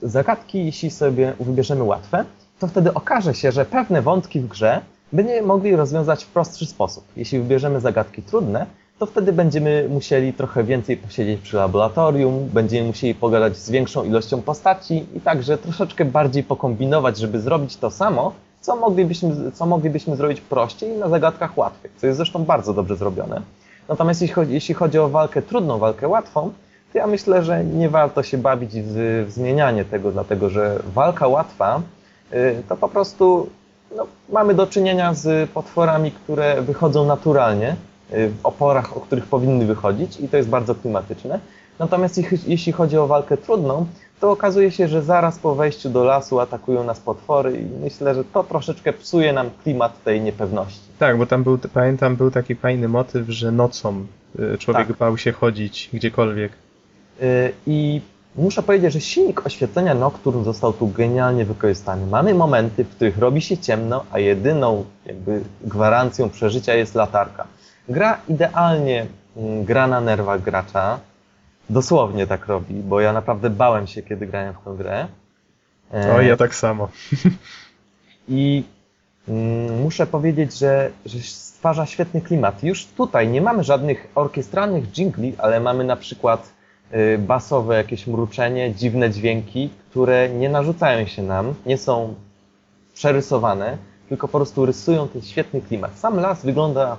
Zagadki, jeśli sobie wybierzemy łatwe, to wtedy okaże się, że pewne wątki w grze będziemy mogli rozwiązać w prostszy sposób. Jeśli wybierzemy zagadki trudne, to wtedy będziemy musieli trochę więcej posiedzieć przy laboratorium, będziemy musieli pogadać z większą ilością postaci i także troszeczkę bardziej pokombinować, żeby zrobić to samo, co moglibyśmy, co moglibyśmy zrobić prościej na zagadkach łatwych, co jest zresztą bardzo dobrze zrobione. Natomiast jeśli chodzi, jeśli chodzi o walkę trudną, walkę łatwą, ja myślę, że nie warto się bawić w, w zmienianie tego, dlatego że walka łatwa y, to po prostu no, mamy do czynienia z potworami, które wychodzą naturalnie y, w oporach, o których powinny wychodzić i to jest bardzo klimatyczne. Natomiast jeśli, jeśli chodzi o walkę trudną, to okazuje się, że zaraz po wejściu do lasu atakują nas potwory i myślę, że to troszeczkę psuje nam klimat tej niepewności. Tak, bo tam był, pamiętam, był taki fajny motyw, że nocą y, człowiek Tak. bał się chodzić gdziekolwiek. Y, I muszę powiedzieć, że silnik oświetlenia Nocturne został tu genialnie wykorzystany. Mamy momenty, w których robi się ciemno, a jedyną jakby gwarancją przeżycia jest latarka. Gra idealnie mm, gra na nerwach gracza. Dosłownie tak robi, bo ja naprawdę bałem się, kiedy grałem w tę grę. E, O, ja tak samo. I mm, muszę powiedzieć, że, że stwarza świetny klimat. Już tutaj nie mamy żadnych orkiestralnych dżingli, ale mamy na przykład basowe jakieś mruczenie, dziwne dźwięki, które nie narzucają się nam, nie są przerysowane, tylko po prostu rysują ten świetny klimat. Sam las wygląda,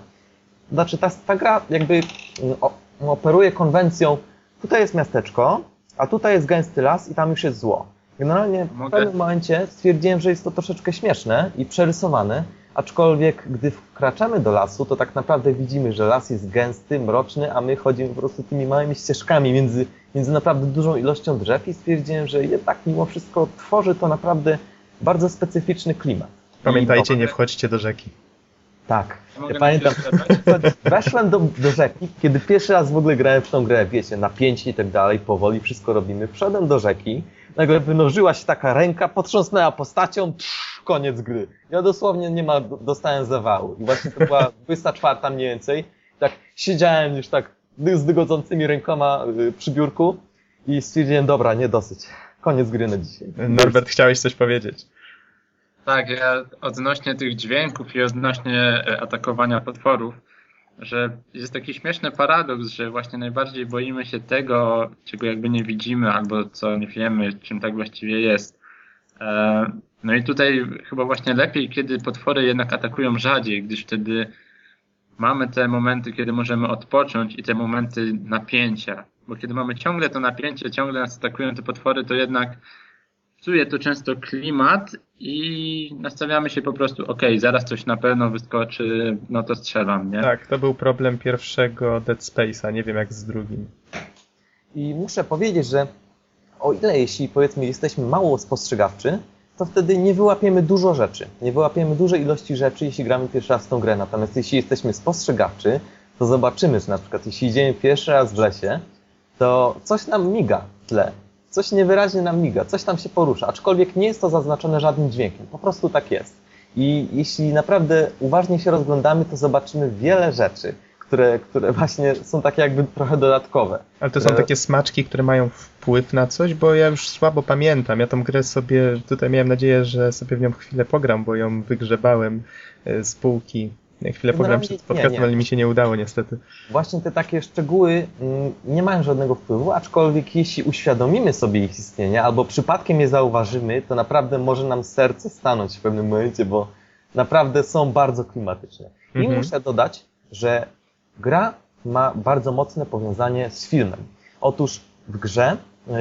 znaczy ta, ta gra jakby mm, o, operuje konwencją, tutaj jest miasteczko, a tutaj jest gęsty las i tam już jest zło. Generalnie w Mogę? pewnym momencie stwierdziłem, że jest to troszeczkę śmieszne i przerysowane, aczkolwiek gdy wkraczamy do lasu, to tak naprawdę widzimy, że las jest gęsty, mroczny, a my chodzimy po prostu tymi małymi ścieżkami między, między naprawdę dużą ilością drzew i stwierdziłem, że jednak mimo wszystko tworzy to naprawdę bardzo specyficzny klimat. Pamiętajcie, nie wchodźcie do rzeki. Tak. Ja pamiętam, weszłem do, do rzeki, kiedy pierwszy raz w ogóle grałem w tą grę, wiecie, napięcie i tak dalej, powoli wszystko robimy. Wszedłem do rzeki, nagle wynurzyła się taka ręka, potrząsnęła postacią, psz, koniec gry. Ja dosłownie nie ma, dostałem zawału. I właśnie to była 24 mniej więcej. Tak siedziałem już tak z dygodzącymi rękoma y, przy biurku i stwierdziłem, dobra, nie dosyć. Koniec gry na dzisiaj. Norbert, chciałeś coś powiedzieć? Tak, ja odnośnie tych dźwięków i odnośnie e, atakowania potworów, że jest taki śmieszny paradoks, że właśnie najbardziej boimy się tego, czego jakby nie widzimy, albo co nie wiemy, czym tak właściwie jest. E, No i tutaj chyba właśnie lepiej, kiedy potwory jednak atakują rzadziej, gdyż wtedy mamy te momenty, kiedy możemy odpocząć i te momenty napięcia. Bo kiedy mamy ciągle to napięcie, ciągle nas atakują te potwory, to jednak psuje to często klimat i nastawiamy się po prostu, ok, zaraz coś na pewno wyskoczy, no to strzelam, nie? Tak, to był problem pierwszego Dead Space'a, nie wiem jak z drugim. I muszę powiedzieć, że o ile jeśli powiedzmy jesteśmy mało spostrzegawczy, to wtedy nie wyłapiemy dużo rzeczy. Nie wyłapiemy dużej ilości rzeczy, jeśli gramy pierwszy raz w tą grę. Natomiast jeśli jesteśmy spostrzegawczy, to zobaczymy, że na przykład jeśli idziemy pierwszy raz w lesie, to coś nam miga w tle. Coś niewyraźnie nam miga, coś tam się porusza, aczkolwiek nie jest to zaznaczone żadnym dźwiękiem. Po prostu tak jest. I jeśli naprawdę uważnie się rozglądamy, to zobaczymy wiele rzeczy, które, które właśnie są takie jakby trochę dodatkowe. Ale to są E, takie smaczki, które mają wpływ na coś, bo ja już słabo pamiętam. Ja tą grę sobie, tutaj miałem nadzieję, że sobie w nią chwilę pogram, bo ją wygrzebałem e, z półki chwilę pograłem Generalnie przed podcastem, nie. ale mi się nie udało niestety. Właśnie te takie szczegóły mm, nie mają żadnego wpływu, aczkolwiek jeśli uświadomimy sobie ich istnienie albo przypadkiem je zauważymy, to naprawdę może nam serce stanąć w pewnym momencie, bo naprawdę są bardzo klimatyczne. I Mhm. muszę dodać, że gra ma bardzo mocne powiązanie z filmem. Otóż w grze y,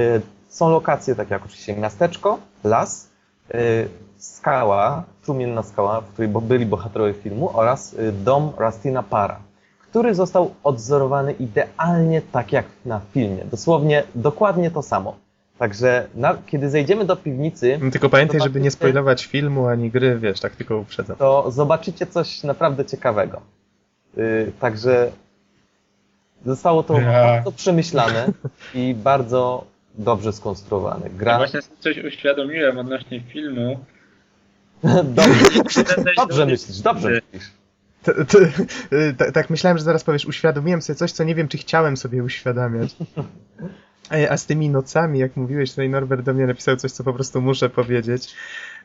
są lokacje takie jak oczywiście miasteczko, las, y, skała, trumienna skała, w której byli bohaterowie filmu oraz y, dom Rastina Para, który został odzorowany idealnie tak jak na filmie. Dosłownie dokładnie to samo. Także na, kiedy zejdziemy do piwnicy, No, Tylko pamiętaj, żeby nie spoilować filmu ani gry, wiesz, tak tylko uprzedzam. to zobaczycie coś naprawdę ciekawego. Y, także zostało to Ja. bardzo przemyślane i bardzo dobrze skonstruowane. Ja Gra właśnie sobie coś uświadomiłem odnośnie filmu. dobrze, dobrze myślisz, dobrze myślisz. T- t- y, t- tak myślałem, że zaraz powiesz, uświadomiłem sobie coś, co nie wiem, czy chciałem sobie uświadamiać. Ej, A z tymi nocami, jak mówiłeś, tutaj Norbert do mnie napisał coś, co po prostu muszę powiedzieć.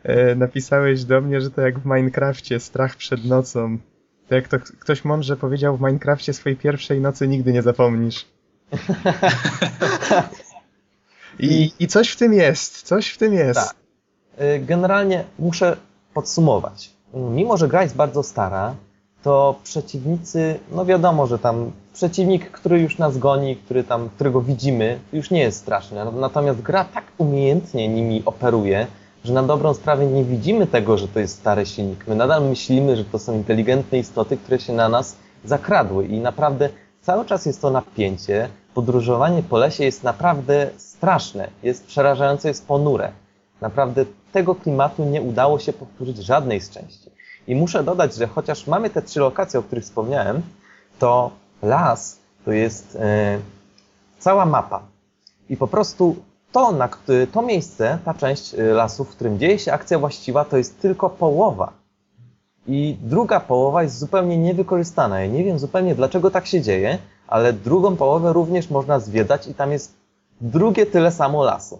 E, Napisałeś do mnie, że to jak w Minecrafcie, strach przed nocą. To jak to ktoś mądrze powiedział w Minecrafcie swojej pierwszej nocy nigdy nie zapomnisz. I, I coś w tym jest, coś w tym jest. Tak. Y, Generalnie muszę podsumować. Mimo, że gra jest bardzo stara, to przeciwnicy, no wiadomo, że tam przeciwnik, który już nas goni, który tam, którego widzimy, już nie jest straszny. Natomiast gra tak umiejętnie nimi operuje, że na dobrą sprawę nie widzimy tego, że to jest stary silnik. My nadal myślimy, że to są inteligentne istoty, które się na nas zakradły i naprawdę cały czas jest to napięcie. Podróżowanie po lesie jest naprawdę straszne, jest przerażające, jest ponure. Naprawdę tego klimatu nie udało się powtórzyć żadnej z części. I muszę dodać, że chociaż mamy te trzy lokacje, o których wspomniałem, to las to jest e, cała mapa. I po prostu to, na, to miejsce, ta część e, lasu, w którym dzieje się akcja właściwa, to jest tylko połowa. I druga połowa jest zupełnie niewykorzystana. Ja nie wiem zupełnie dlaczego tak się dzieje, ale drugą połowę również można zwiedzać i tam jest drugie tyle samo lasu.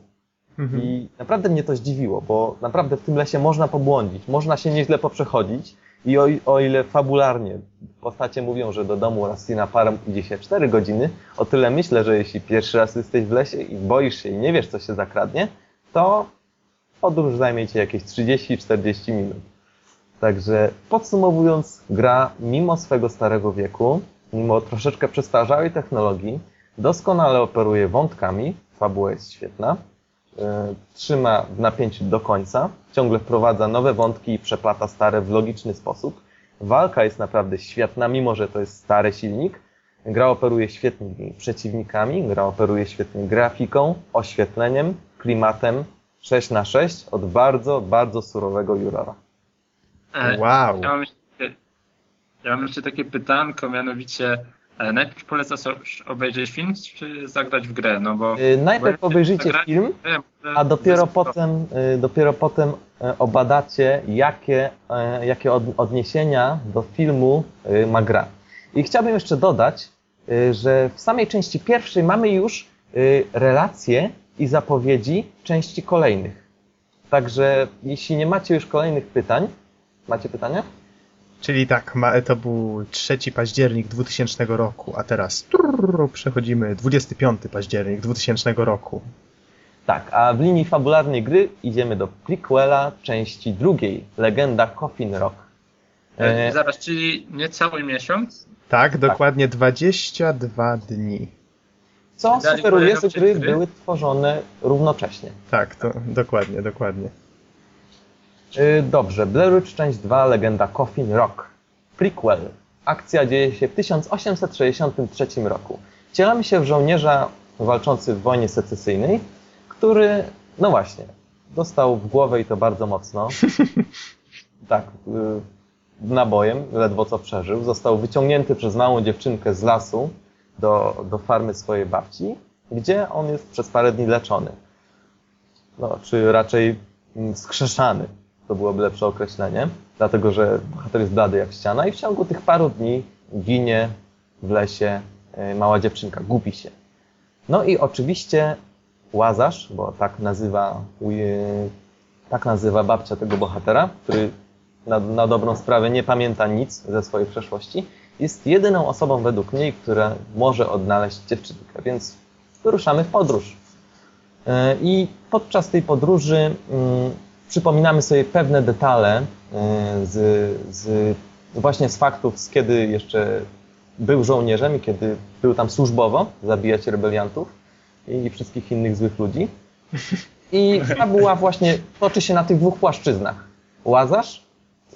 Mhm. I naprawdę mnie to zdziwiło, bo naprawdę w tym lesie można pobłądzić, można się nieźle poprzechodzić i o, o ile fabularnie postacie mówią, że do domu Rastina parem idzie się 4 godziny, o tyle myślę, że jeśli pierwszy raz jesteś w lesie i boisz się i nie wiesz, co się zakradnie, to podróż zajmie ci jakieś 30-40 minut. Także podsumowując, gra mimo swego starego wieku, mimo troszeczkę przestarzałej technologii, doskonale operuje wątkami, fabuła jest świetna, trzyma w napięciu do końca, ciągle wprowadza nowe wątki i przeplata stare w logiczny sposób. Walka jest naprawdę świetna, mimo że to jest stary silnik. Gra operuje świetnymi przeciwnikami, gra operuje świetnie grafiką, oświetleniem, klimatem 6 na 6 od bardzo, bardzo surowego jurora. E, Wow. Ja mam, jeszcze, ja mam jeszcze takie pytanko, mianowicie e, najpierw polecasz obejrzeć film, czy zagrać w grę? No bo Yy, Najpierw bo obejrzyjcie film, grę, może a dopiero potem, y, dopiero potem obadacie, jakie, jakie od- odniesienia do filmu ma gra. I chciałbym jeszcze dodać, że w samej części pierwszej mamy już relacje i zapowiedzi części kolejnych. Także jeśli nie macie już kolejnych pytań, macie pytania? Czyli tak, to był 3 październik 2000 roku, a teraz trrr, przechodzimy 25 październik 2000 roku. Tak, a w linii fabularnej gry idziemy do prequela części drugiej, Legenda Coffin Rock. E, E, Zaraz, czyli niecały miesiąc? Tak, dokładnie 22 dni. Co Dali sugeruje, że gry? były tworzone równocześnie. Tak, to dokładnie, dokładnie. Yy, Dobrze, Blair Witch część 2, Legenda Coffin Rock. Prequel. Akcja dzieje się w 1863 roku. Wcielamy się w żołnierza walczący w wojnie secesyjnej, który, no właśnie, dostał w głowę i to bardzo mocno. tak, yy, nabojem, ledwo co przeżył. Został wyciągnięty przez małą dziewczynkę z lasu do, do farmy swojej babci, gdzie on jest przez parę dni leczony. No, czy raczej mm, skrzeszany, to byłoby lepsze określenie, dlatego że bohater jest blady jak ściana i w ciągu tych paru dni ginie w lesie e, mała dziewczynka, gubi się. No i oczywiście Łazarz, bo tak nazywa, uj- tak nazywa babcia tego bohatera, który na, na dobrą sprawę nie pamięta nic ze swojej przeszłości, jest jedyną osobą według mnie, która może odnaleźć dziewczynkę, więc wyruszamy w podróż. E, I podczas tej podróży mm, przypominamy sobie pewne detale e, z, z, właśnie z faktów, z kiedy jeszcze był żołnierzem i kiedy był tam służbowo zabijać rebeliantów i wszystkich innych złych ludzi. I fabuła właśnie toczy się na tych dwóch płaszczyznach. Łazarz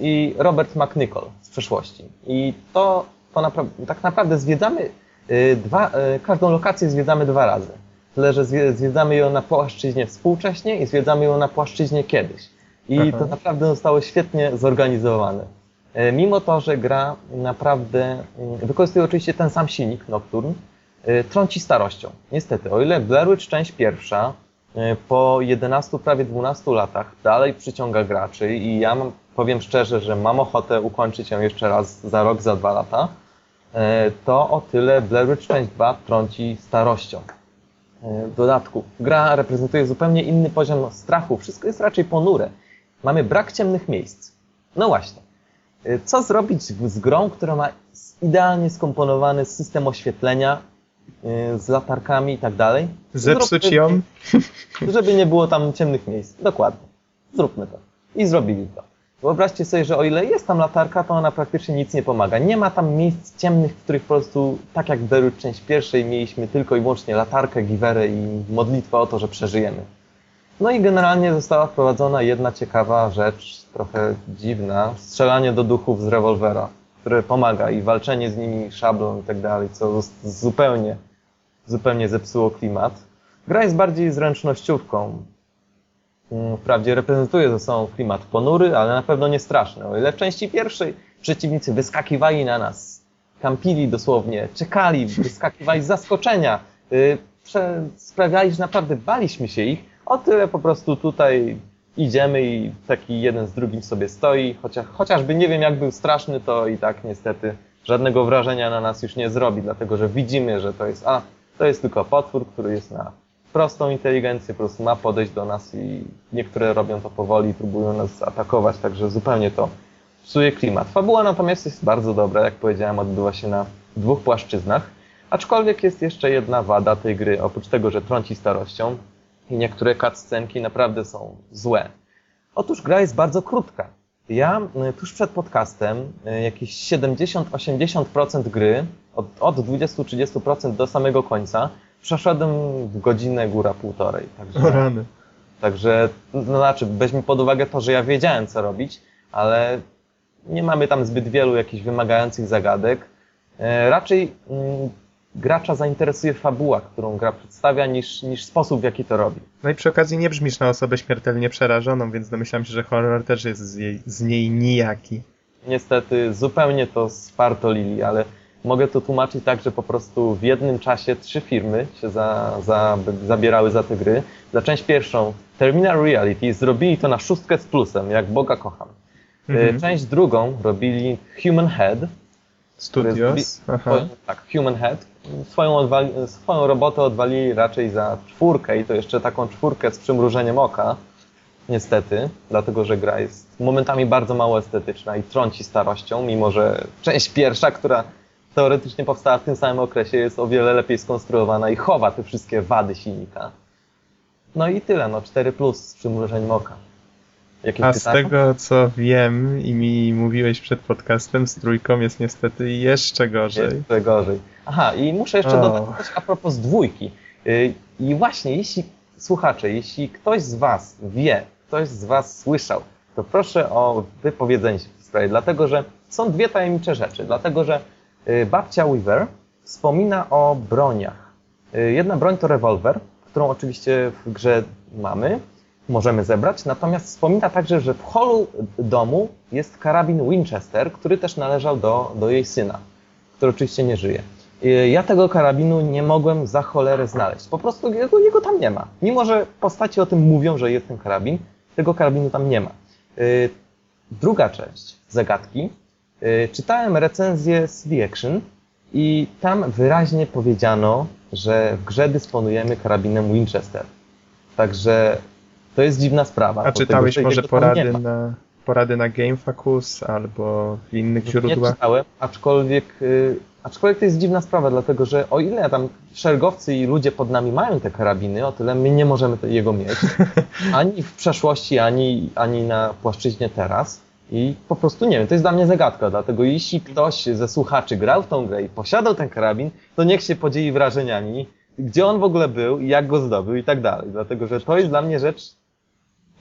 i Robert McNichol z przeszłości. I to, to napra tak naprawdę zwiedzamy y, dwa, y, każdą lokację zwiedzamy dwa razy. Tyle, że zwiedzamy ją na płaszczyźnie współcześnie i zwiedzamy ją na płaszczyźnie kiedyś. I Aha. to naprawdę zostało świetnie zorganizowane. Y, mimo to, że gra naprawdę wykorzystuje oczywiście ten sam silnik Nocturne, trąci starością. Niestety, o ile Blair Witch część pierwsza po 11, prawie 12 latach dalej przyciąga graczy i ja mam, powiem szczerze, że mam ochotę ukończyć ją jeszcze raz za rok, za dwa lata, e, to o tyle Blair Witch część 2 trąci starością. W dodatku, gra reprezentuje zupełnie inny poziom strachu, wszystko jest raczej ponure. Mamy brak ciemnych miejsc. No właśnie. E, co zrobić z grą, która ma idealnie skomponowany system oświetlenia, Y, z latarkami i tak dalej. Zepsuć ją? Żeby nie było tam ciemnych miejsc. Dokładnie. Zróbmy to. I zrobili to. Wyobraźcie sobie, że o ile jest tam latarka, to ona praktycznie nic nie pomaga. Nie ma tam miejsc ciemnych, w których po prostu, tak jak w część pierwszej, mieliśmy tylko i wyłącznie latarkę, giwerę i modlitwę o to, że przeżyjemy. No i generalnie została wprowadzona jedna ciekawa rzecz, trochę dziwna, strzelanie do duchów z rewolwera które pomaga i walczenie z nimi szablą i tak dalej, co zupełnie, zupełnie zepsuło klimat. Gra jest bardziej zręcznościówką. Mm, wprawdzie reprezentuje ze sobą klimat ponury, ale na pewno nie straszny. O ile w części pierwszej przeciwnicy wyskakiwali na nas, kampili dosłownie, czekali, wyskakiwali z zaskoczenia, yy, sprawiali, że naprawdę baliśmy się ich, o tyle po prostu tutaj idziemy i taki jeden z drugim sobie stoi, chociaż, chociażby nie wiem jak był straszny, to i tak niestety żadnego wrażenia na nas już nie zrobi, dlatego że widzimy, że to jest, a, to jest tylko potwór, który jest na prostą inteligencję, po prostu ma podejść do nas i niektóre robią to powoli, próbują nas atakować, także zupełnie to psuje klimat. Fabuła natomiast jest bardzo dobra, jak powiedziałem, odbywa się na dwóch płaszczyznach, aczkolwiek jest jeszcze jedna wada tej gry, oprócz tego, że trąci starością, i niektóre cutscenki naprawdę są złe. Otóż gra jest bardzo krótka. Ja y, tuż przed podcastem y, jakieś 70-80% gry, od, od 20-30% do samego końca, przeszedłem w godzinę góra półtorej. Także, rany. Także, no znaczy, weźmy pod uwagę to, że ja wiedziałem co robić, ale nie mamy tam zbyt wielu jakichś wymagających zagadek. Y, raczej mm, gracza zainteresuje fabuła, którą gra przedstawia, niż, niż sposób, w jaki to robi. No i przy okazji nie brzmisz na osobę śmiertelnie przerażoną, więc domyślam się, że horror też jest z, jej, z niej nijaki. Niestety, zupełnie to spartolili, ale mogę to tłumaczyć tak, że po prostu w jednym czasie trzy firmy się za, za, zabierały za te gry. Za część pierwszą Terminal Reality zrobili to na szóstkę z plusem, jak Boga kocham. Mhm. Część drugą robili Human Head. Studios. Tak, Human Head, swoją, odwali, swoją robotę odwalili raczej za czwórkę i to jeszcze taką czwórkę z przymrużeniem oka, niestety, dlatego że gra jest momentami bardzo mało estetyczna i trąci starością, mimo że część pierwsza, która teoretycznie powstała w tym samym okresie, jest o wiele lepiej skonstruowana i chowa te wszystkie wady silnika. No i tyle, no 4 plus z przymrużeniem oka. Jakieś A pytania? z tego co wiem i mi mówiłeś przed podcastem, z trójką jest niestety jeszcze gorzej. Jeszcze gorzej. Aha, i muszę jeszcze oh. dodać coś a propos dwójki. Y, I właśnie, jeśli słuchacze, jeśli ktoś z Was wie, ktoś z Was słyszał, to proszę o wypowiedzenie się w tej sprawie, dlatego że są dwie tajemnicze rzeczy. Dlatego, że babcia Weaver wspomina o broniach. Y, jedna broń to rewolwer, którą oczywiście w grze mamy, możemy zebrać, natomiast wspomina także, że w holu domu jest karabin Winchester, który też należał do, do jej syna, który oczywiście nie żyje. Ja tego karabinu nie mogłem za cholerę znaleźć. Po prostu jego, jego tam nie ma. Mimo, że postaci o tym mówią, że jest ten karabin, tego karabinu tam nie ma. Y, druga część zagadki. Y, czytałem recenzję CD Action i tam wyraźnie powiedziano, że w grze dysponujemy karabinem Winchester. Także to jest dziwna sprawa. A czytałeś może porady na, porady na GameFAQs albo w innych Nie źródłach? czytałem, aczkolwiek, y, aczkolwiek to jest dziwna sprawa, dlatego że o ile tam szeregowcy i ludzie pod nami mają te karabiny, o tyle my nie możemy jego mieć. Ani w przeszłości, ani, ani na płaszczyźnie teraz. I po prostu nie wiem, to jest dla mnie zagadka, dlatego jeśli ktoś ze słuchaczy grał w tą grę i posiadał ten karabin, to niech się podzieli wrażeniami, gdzie on w ogóle był i jak go zdobył i tak dalej. Dlatego, że to jest dla mnie rzecz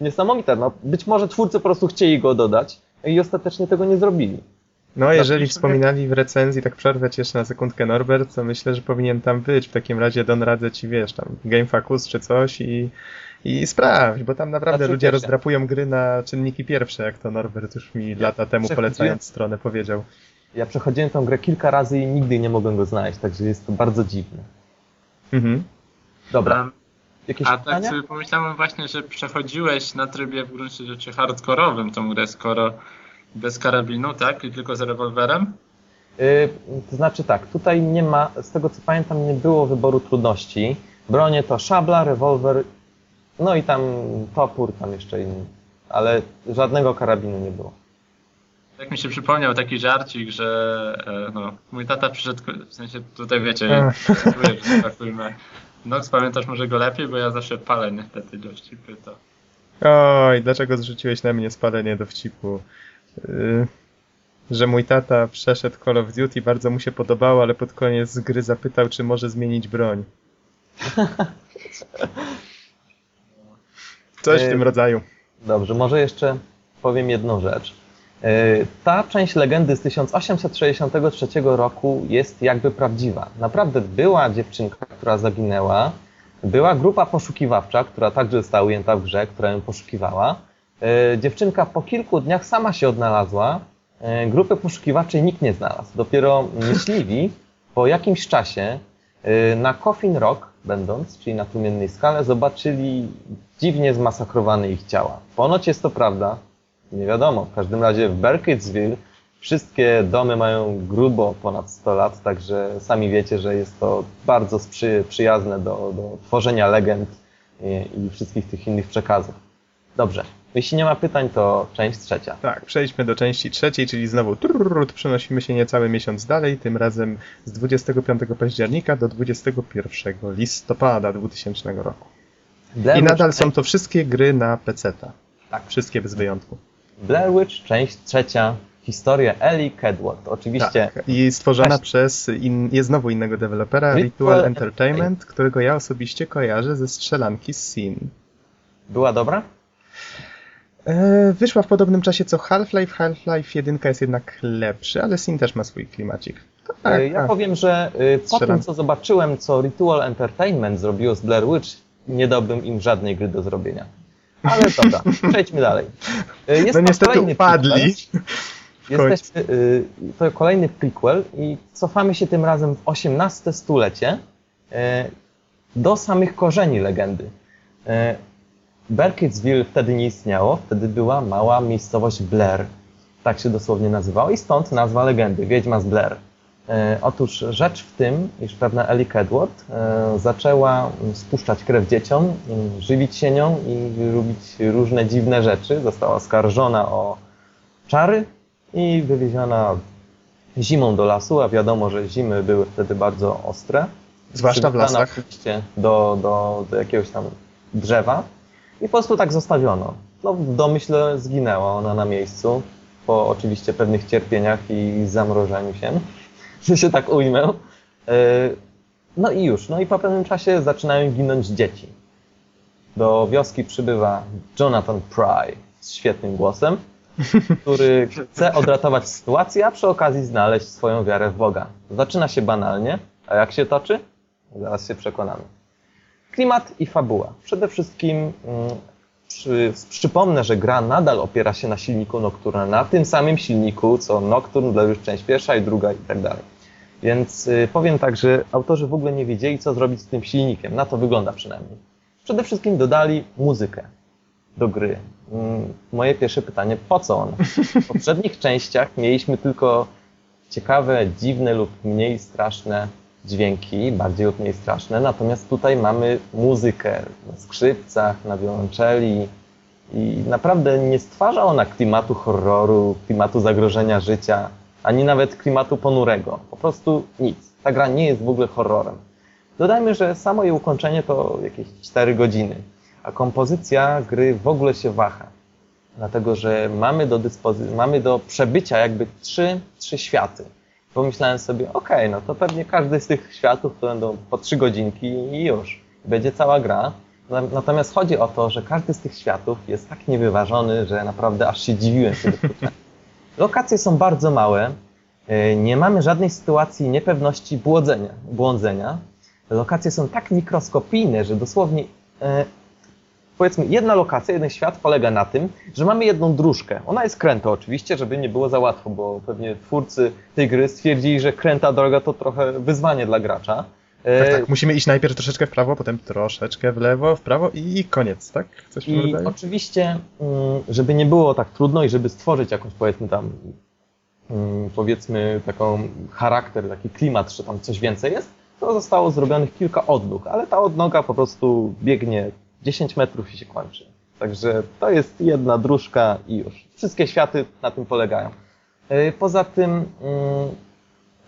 niesamowita. No, być może twórcy po prostu chcieli go dodać i ostatecznie tego nie zrobili. No, jeżeli wspominali w recenzji, tak przerwę ci jeszcze na sekundkę Norbert, to myślę, że powinien tam być. W takim razie Don radzę ci, wiesz, tam GameFAQs czy coś i, i sprawdź, bo tam naprawdę Znaczy, ludzie rozdrapują gry na czynniki pierwsze, jak to Norbert już mi lata temu polecając stronę powiedział. Ja przechodziłem tą grę kilka razy i nigdy nie mogłem go znaleźć, także jest to bardzo dziwne. Mhm. Dobra, A, jakieś a tak pytania? sobie pomyślałem właśnie, że przechodziłeś na trybie w gruncie rzeczy hardkorowym tą grę, skoro bez karabinu, tak? I tylko z rewolwerem? Y, to znaczy tak, tutaj nie ma, z tego co pamiętam, nie było wyboru trudności. Bronie to szabla, rewolwer, no i tam topór, tam jeszcze inny. Ale żadnego karabinu nie było. Tak mi się przypomniał taki żarcik, że e, no, mój tata przyszedł, w sensie tutaj wiecie, cytuję, że tak powiem, Nox, pamiętasz może go lepiej, bo ja zawsze palę niestety dowcipy, to Oj, dlaczego zrzuciłeś na mnie spalenie dowcipu? Yy, że mój tata przeszedł Call of Duty, bardzo mu się podobało, ale pod koniec gry zapytał, czy może zmienić broń. Coś w tym rodzaju. Dobrze, może jeszcze powiem jedną rzecz. Ta część legendy z 1863 roku jest jakby prawdziwa. Naprawdę była dziewczynka, która zaginęła, była grupa poszukiwawcza, która także została ujęta w grze, która ją poszukiwała. Dziewczynka po kilku dniach sama się odnalazła, grupy poszukiwawczej nikt nie znalazł. Dopiero myśliwi po jakimś czasie na Coffin Rock, będąc, czyli na tłumiennej skale, zobaczyli dziwnie zmasakrowane ich ciała. Ponoć jest to prawda, nie wiadomo. W każdym razie w Burkittsville wszystkie domy mają grubo ponad 100 lat, także sami wiecie, że jest to bardzo sprzy, przyjazne do, do tworzenia legend i, i wszystkich tych innych przekazów. Dobrze. Jeśli nie ma pytań, to część trzecia. Tak, przejdźmy do części trzeciej, czyli znowu trrrrut, przenosimy się niecały miesiąc dalej, tym razem z 25 października do 21 listopada 2000 roku. Blair I Witch nadal są część- to wszystkie gry na PC-ta. Tak. Wszystkie bez wyjątku. Blair Witch, część trzecia. Historia Ellie Kedward. Oczywiście Tak. I stworzona przez in, jest znowu innego dewelopera, Ritual Ritual Entertainment. Którego ja osobiście kojarzę ze strzelanki Sin. była dobra? E, wyszła w podobnym czasie co Half-Life. Half-Life 1 jest jednak lepszy, ale Sin też ma swój klimacik. Tak, E, ja tak. powiem, że y, po Strzelam. tym, co zobaczyłem, co Ritual Entertainment zrobiło z Blair Witch, nie dałbym im żadnej gry do zrobienia. Ale dobra, przejdźmy dalej. Jest No to niestety kolejny upadli. Jesteśmy, to kolejny prequel i cofamy się tym razem w XVIII stulecie do samych korzeni legendy. Burkittsville wtedy nie istniało, wtedy była mała miejscowość Blair. Tak się dosłownie nazywało i stąd nazwa legendy, Wiedźma z Blair. E, Otóż rzecz w tym, iż pewna Ellie Kedward e, zaczęła spuszczać krew dzieciom, żywić się nią i robić różne dziwne rzeczy. Została oskarżona o czary i wywieziona zimą do lasu, a wiadomo, że zimy były wtedy bardzo ostre. Zwłaszcza w lasach. oczywiście do, do, do jakiegoś tam drzewa i po prostu tak zostawiono. No, w domyśle zginęła ona na miejscu, po oczywiście pewnych cierpieniach i zamrożeniu się, że się tak ujmę. Yy, No i już, no i po pewnym czasie zaczynają ginąć dzieci. Do wioski przybywa Jonathan Pry z świetnym głosem, który chce odratować sytuację, a przy okazji znaleźć swoją wiarę w Boga. Zaczyna się banalnie, a jak się toczy? Zaraz się przekonamy. Klimat i fabuła. Przede wszystkim mm, przy, przypomnę, że gra nadal opiera się na silniku Nocturne, na tym samym silniku co Nocturne, dla już część pierwsza i druga i tak dalej. Więc y, powiem tak, że autorzy w ogóle nie wiedzieli, co zrobić z tym silnikiem. Na to wygląda przynajmniej. Przede wszystkim dodali muzykę do gry. Mm, Moje pierwsze pytanie, po co ona? W poprzednich częściach mieliśmy tylko ciekawe, dziwne lub mniej straszne dźwięki, bardziej lub mniej straszne, natomiast tutaj mamy muzykę na skrzypcach, na wiolonczeli, I naprawdę nie stwarza ona klimatu horroru, klimatu zagrożenia życia, ani nawet klimatu ponurego. Po prostu nic. Ta gra nie jest w ogóle horrorem. Dodajmy, że samo jej ukończenie to jakieś 4 godziny, a kompozycja gry w ogóle się waha. Dlatego, że mamy do dyspozycji, mamy do przebycia jakby trzy, trzy światy. Pomyślałem sobie, ok, no to pewnie każdy z tych światów to będą po trzy godzinki i już. Będzie cała gra. Natomiast chodzi o to, że każdy z tych światów jest tak niewyważony, że naprawdę aż się dziwiłem się Lokacje są bardzo małe. E, nie mamy żadnej sytuacji niepewności błądzenia. błądzenia. Lokacje są tak mikroskopijne, że dosłownie e, powiedzmy, jedna lokacja, jeden świat polega na tym, że mamy jedną dróżkę. Ona jest kręta oczywiście, żeby nie było za łatwo, bo pewnie twórcy tej gry stwierdzili, że kręta droga to trochę wyzwanie dla gracza. Tak, tak. Musimy iść najpierw troszeczkę w prawo, potem troszeczkę w lewo, w prawo i koniec, tak? Coś I oczywiście, mm, żeby nie było tak trudno i żeby stworzyć jakąś, powiedzmy tam, mm, powiedzmy taką charakter, taki klimat, że tam coś więcej jest, to zostało zrobionych kilka odnóg, ale ta odnoga po prostu biegnie 10 metrów i się kończy. Także to jest jedna dróżka i już. Wszystkie światy na tym polegają. E, poza tym mm,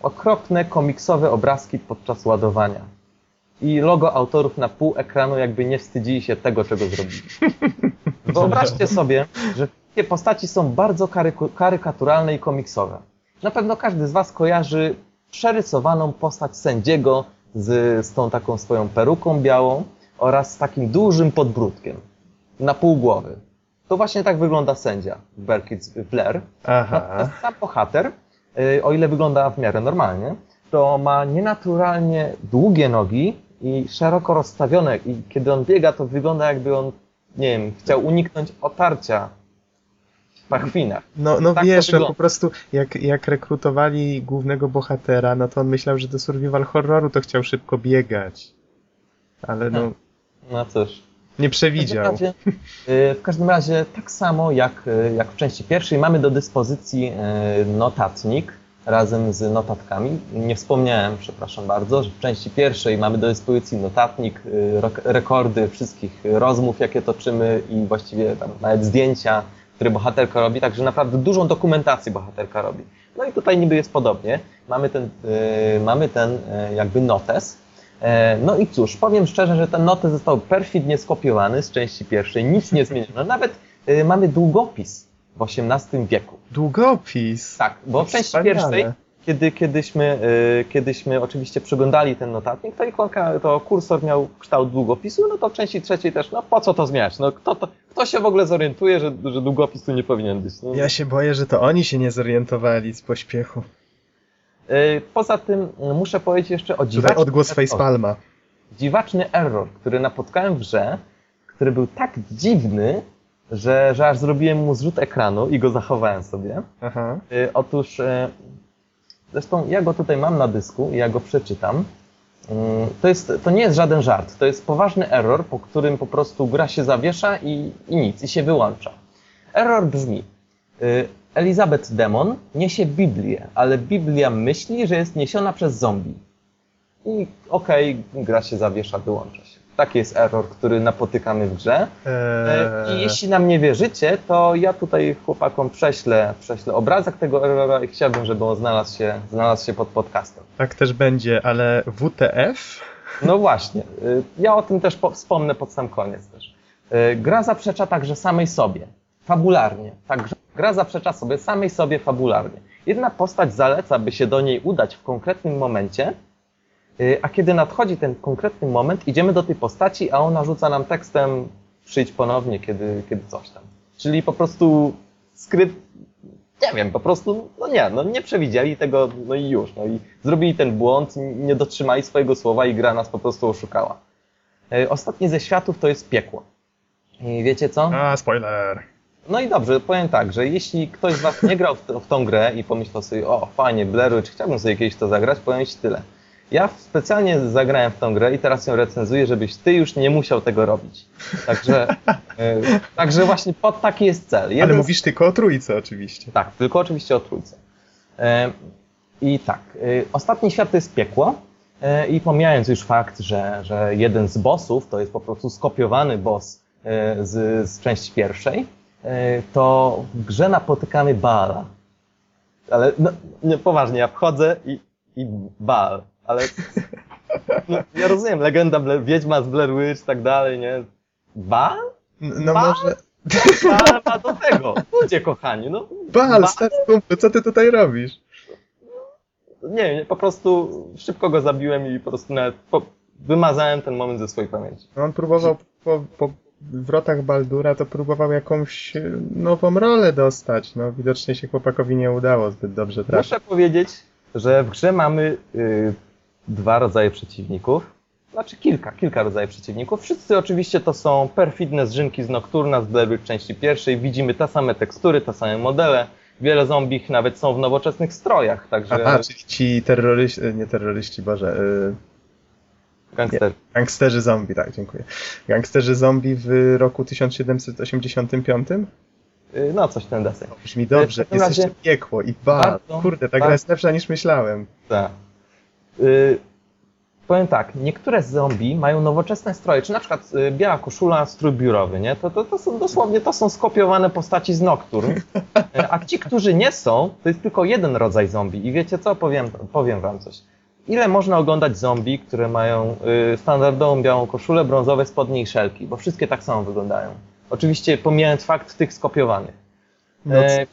okropne komiksowe obrazki podczas ładowania. I logo autorów na pół ekranu jakby nie wstydzili się tego, czego zrobili. Wyobraźcie sobie, że te postaci są bardzo karykaturalne i komiksowe. Na pewno każdy z Was kojarzy przerysowaną postać sędziego z, z tą taką swoją peruką białą oraz z takim dużym podbródkiem na pół głowy. To właśnie tak wygląda sędzia w Berkit's Blair. Aha. Sam bohater Y, o ile wygląda w miarę normalnie, to ma nienaturalnie długie nogi i szeroko rozstawione i kiedy on biega, to wygląda jakby on, nie wiem, chciał uniknąć otarcia w pachwinach. No, no tak wiesz, po prostu jak, jak rekrutowali głównego bohatera, no to on myślał, że do survival horroru to chciał szybko biegać. Ale no... No cóż. Nie przewidział. W każdym, razie, y, w każdym razie tak samo jak, y, jak w części pierwszej mamy do dyspozycji y, notatnik razem z notatkami. Nie wspomniałem, przepraszam bardzo, że w części pierwszej mamy do dyspozycji notatnik, rekordy wszystkich rozmów, jakie toczymy i właściwie tam nawet zdjęcia, które bohaterka robi, także naprawdę dużą dokumentację bohaterka robi. No i tutaj niby jest podobnie. Mamy ten, mamy ten jakby notes, no i cóż, powiem szczerze, że ten notes został perfidnie skopiowany z części pierwszej, nic nie zmieniono. Nawet y, mamy długopis w XVIII wieku. Długopis? Tak, bo w części pierwszej, kiedy, kiedyśmy, y, kiedyśmy oczywiście przeglądali ten notatnik, to ikonka, to kursor miał kształt długopisu, no to w części trzeciej też, no po co to zmieniać? No kto, to, kto się w ogóle zorientuje, że, że długopis tu nie powinien być? No. Ja się boję, że to oni się nie zorientowali z pośpiechu. E, poza tym e, muszę powiedzieć jeszcze o dziwacznym odgłos Facepalma. Dziwaczny error, który napotkałem w grze, który był tak dziwny, że, że aż zrobiłem mu zrzut ekranu i go zachowałem sobie. Aha. E, otóż, zresztą ja go tutaj mam na dysku i ja go przeczytam. Mm, to, jest, to nie jest żaden żart, to jest poważny error, po którym po prostu gra się zawiesza i, i nic, i się wyłącza. Error brzmi, Elizabeth Demon niesie Biblię, ale Biblia myśli, że jest niesiona przez zombie. I okej, okay, gra się zawiesza, wyłącza się. Taki jest error, który napotykamy w grze. Eee... I jeśli nam nie wierzycie, to ja tutaj chłopakom prześlę, prześlę obrazek tego errora i chciałbym, żeby on znalazł się, znalazł się pod podcastem. Tak też będzie, ale WTF? No właśnie. Y, ja o tym też wspomnę pod sam koniec też. Y, gra zaprzecza także samej sobie, fabularnie. Także Gra zaprzecza sobie samej sobie fabularnie. Jedna postać zaleca, by się do niej udać w konkretnym momencie, y, a kiedy nadchodzi ten konkretny moment, idziemy do tej postaci, a ona rzuca nam tekstem przyjdź ponownie, kiedy, kiedy coś tam. Czyli po prostu skrypt, nie wiem, po prostu, no nie, no nie przewidzieli tego, no i już, no i zrobili ten błąd, nie dotrzymali swojego słowa i gra nas po prostu oszukała. Y, ostatni ze światów to jest piekło. I wiecie co? A, spoiler. No i dobrze, powiem tak, że jeśli ktoś z Was nie grał w, w tą grę i pomyślał sobie, o fajnie, Blair Witch, chciałbym sobie kiedyś to zagrać, powiem Ci tyle. Ja specjalnie zagrałem w tą grę i teraz ją recenzuję, żebyś Ty już nie musiał tego robić. Także, yy, także właśnie pod taki jest cel. Jeden Ale mówisz tylko o trójce oczywiście. Tak, tylko oczywiście o trójce. Yy, I tak, yy, ostatni świat to jest piekło. I pomijając już fakt, że, że jeden z bossów to jest po prostu skopiowany boss e, z, z części pierwszej, e, to w grze napotykamy Baala. Ale no, nie, poważnie, ja wchodzę i, i Baal, ale no, ja rozumiem, legenda Blair, Wiedźma z Blair Witch i tak dalej, nie? Baal? N- No może... Baal ma do tego. Ludzie kochani, no. Bal, Ba- stary kumplu, co ty tutaj robisz? Nie, nie, po prostu szybko go zabiłem i po prostu nawet po, wymazałem ten moment ze swojej pamięci. On próbował po, po wrotach Baldura, to próbował jakąś e, nową rolę dostać. No widocznie się chłopakowi nie udało zbyt dobrze trafić. Muszę powiedzieć, że w grze mamy y, dwa rodzaje przeciwników. Znaczy kilka, kilka rodzajów przeciwników. Wszyscy oczywiście to są perfidne zrzynki z Nocturna, z Blair Witch części pierwszej. Widzimy te same tekstury, te same modele. Wiele zombich nawet są w nowoczesnych strojach, także Aha, czyli ci terroryści, nie terroryści, Boże, y, gangster. gangsterzy zombie, tak, dziękuję. Gangsterzy zombie w roku 1785? Y, no coś ten deseń. Brzmi dobrze, jest jeszcze razie- piekło i. Bardzo, Kurde, ta gra jest lepsza niż myślałem. Tak. Y, powiem tak, niektóre zombie mają nowoczesne stroje, czy na przykład y, biała koszula, strój biurowy, nie? To, to, to są dosłownie to są skopiowane postaci z Nocturne. A ci, którzy nie są, to jest tylko jeden rodzaj zombie. I wiecie co? Powiem, powiem wam coś. Ile można oglądać zombie, które mają y, standardową białą koszulę, brązowe spodnie i szelki? Bo wszystkie tak samo wyglądają. Oczywiście pomijając fakt tych skopiowanych. No, E,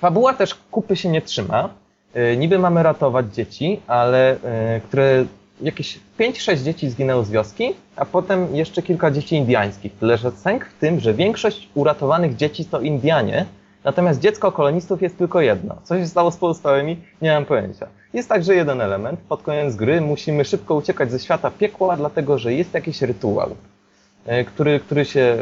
Fabuła też kupy się nie trzyma. E, Niby mamy ratować dzieci, ale e, które jakieś 5-6 dzieci zginęło z wioski, a potem jeszcze kilka dzieci indiańskich. Tyle, że sęk w tym, że większość uratowanych dzieci to Indianie, natomiast dziecko kolonistów jest tylko jedno. Co się stało z pozostałymi? Nie mam pojęcia. Jest także jeden element. Pod koniec gry musimy szybko uciekać ze świata piekła, dlatego że jest jakiś rytuał, e, który, który się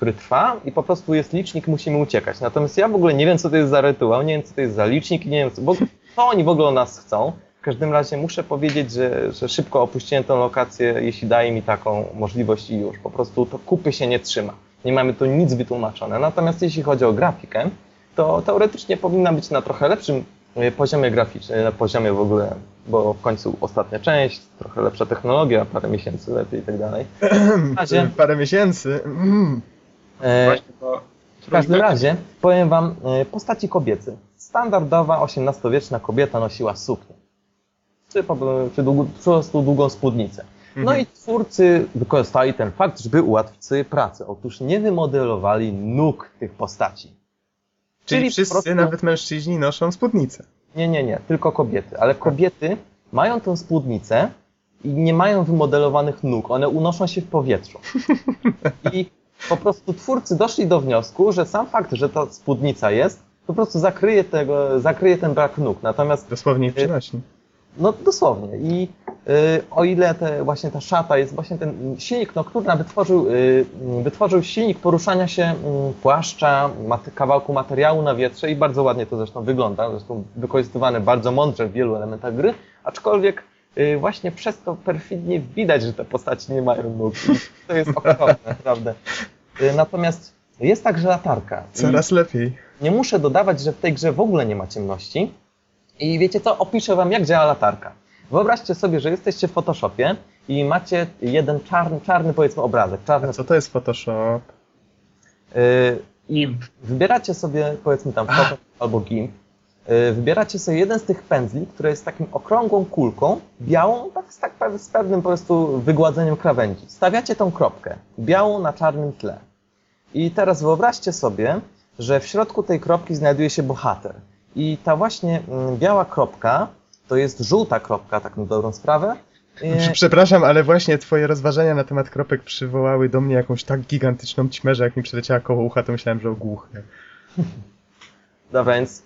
który trwa i po prostu jest licznik, musimy uciekać. Natomiast ja w ogóle nie wiem, co to jest za rytuał, nie wiem, co to jest za licznik i nie wiem, co, bo, co oni w ogóle o nas chcą. W każdym razie muszę powiedzieć, że, że szybko opuściłem tę lokację, jeśli daje mi taką możliwość i już. Po prostu to kupy się nie trzyma. Nie mamy tu nic wytłumaczone. Natomiast jeśli chodzi o grafikę, to teoretycznie powinna być na trochę lepszym poziomie graficznym, na poziomie w ogóle, bo w końcu ostatnia część, trochę lepsza technologia, parę miesięcy lepiej i tak dalej. W razie, Parę miesięcy. Mm. e, Właśnie to w każdym razie powiem wam e, postaci kobiece. Standardowa XVIII-wieczna kobieta nosiła suknię. Czy po, czy po prostu długą spódnicę. No Mhm. i twórcy wykorzystali ten fakt, żeby ułatwić sobie pracę. Otóż nie wymodelowali nóg tych postaci. Czyli, po wszyscy, prostu- nawet mężczyźni, noszą spódnicę. Nie, nie, nie, tylko kobiety. Ale kobiety mają tę spódnicę i nie mają wymodelowanych nóg. One unoszą się w powietrzu. I po prostu twórcy doszli do wniosku, że sam fakt, że ta spódnica jest, po prostu zakryje, tego, zakryje ten brak nóg. Natomiast Dosłownie ich przynosi. No dosłownie. I y, o ile te, właśnie ta szata jest, właśnie ten silnik Nocturna wytworzył, y, wytworzył silnik poruszania się y, płaszcza, mat, kawałku materiału na wietrze i bardzo ładnie to zresztą wygląda, zresztą wykorzystywany bardzo mądrze w wielu elementach gry, aczkolwiek y, właśnie przez to perfidnie widać, że te postaci nie mają nóg. To jest okropne, naprawdę. Y, natomiast jest także latarka. Coraz lepiej. nie muszę dodawać, że w tej grze w ogóle nie ma ciemności. I wiecie co? Opiszę wam, jak działa latarka. Wyobraźcie sobie, że jesteście w Photoshopie i macie jeden czarny, czarny powiedzmy obrazek, czarny. A co to jest Photoshop? Yy, Imp. wybieracie sobie powiedzmy tam Photoshop albo GIMP. Yy, wybieracie sobie jeden z tych pędzli, który jest takim okrągłą kulką, białą, tak, z, tak, z pewnym po prostu wygładzeniem krawędzi. Stawiacie tą kropkę, białą na czarnym tle. I teraz wyobraźcie sobie, że w środku tej kropki znajduje się bohater. I ta właśnie mm, biała kropka to jest żółta kropka, tak na dobrą sprawę. Yy, Przepraszam, ale właśnie twoje rozważania na temat kropek przywołały do mnie jakąś tak gigantyczną ćmę, że jak mi przeleciała koło ucha, to myślałem, że ogłuchnę. Dobra, więc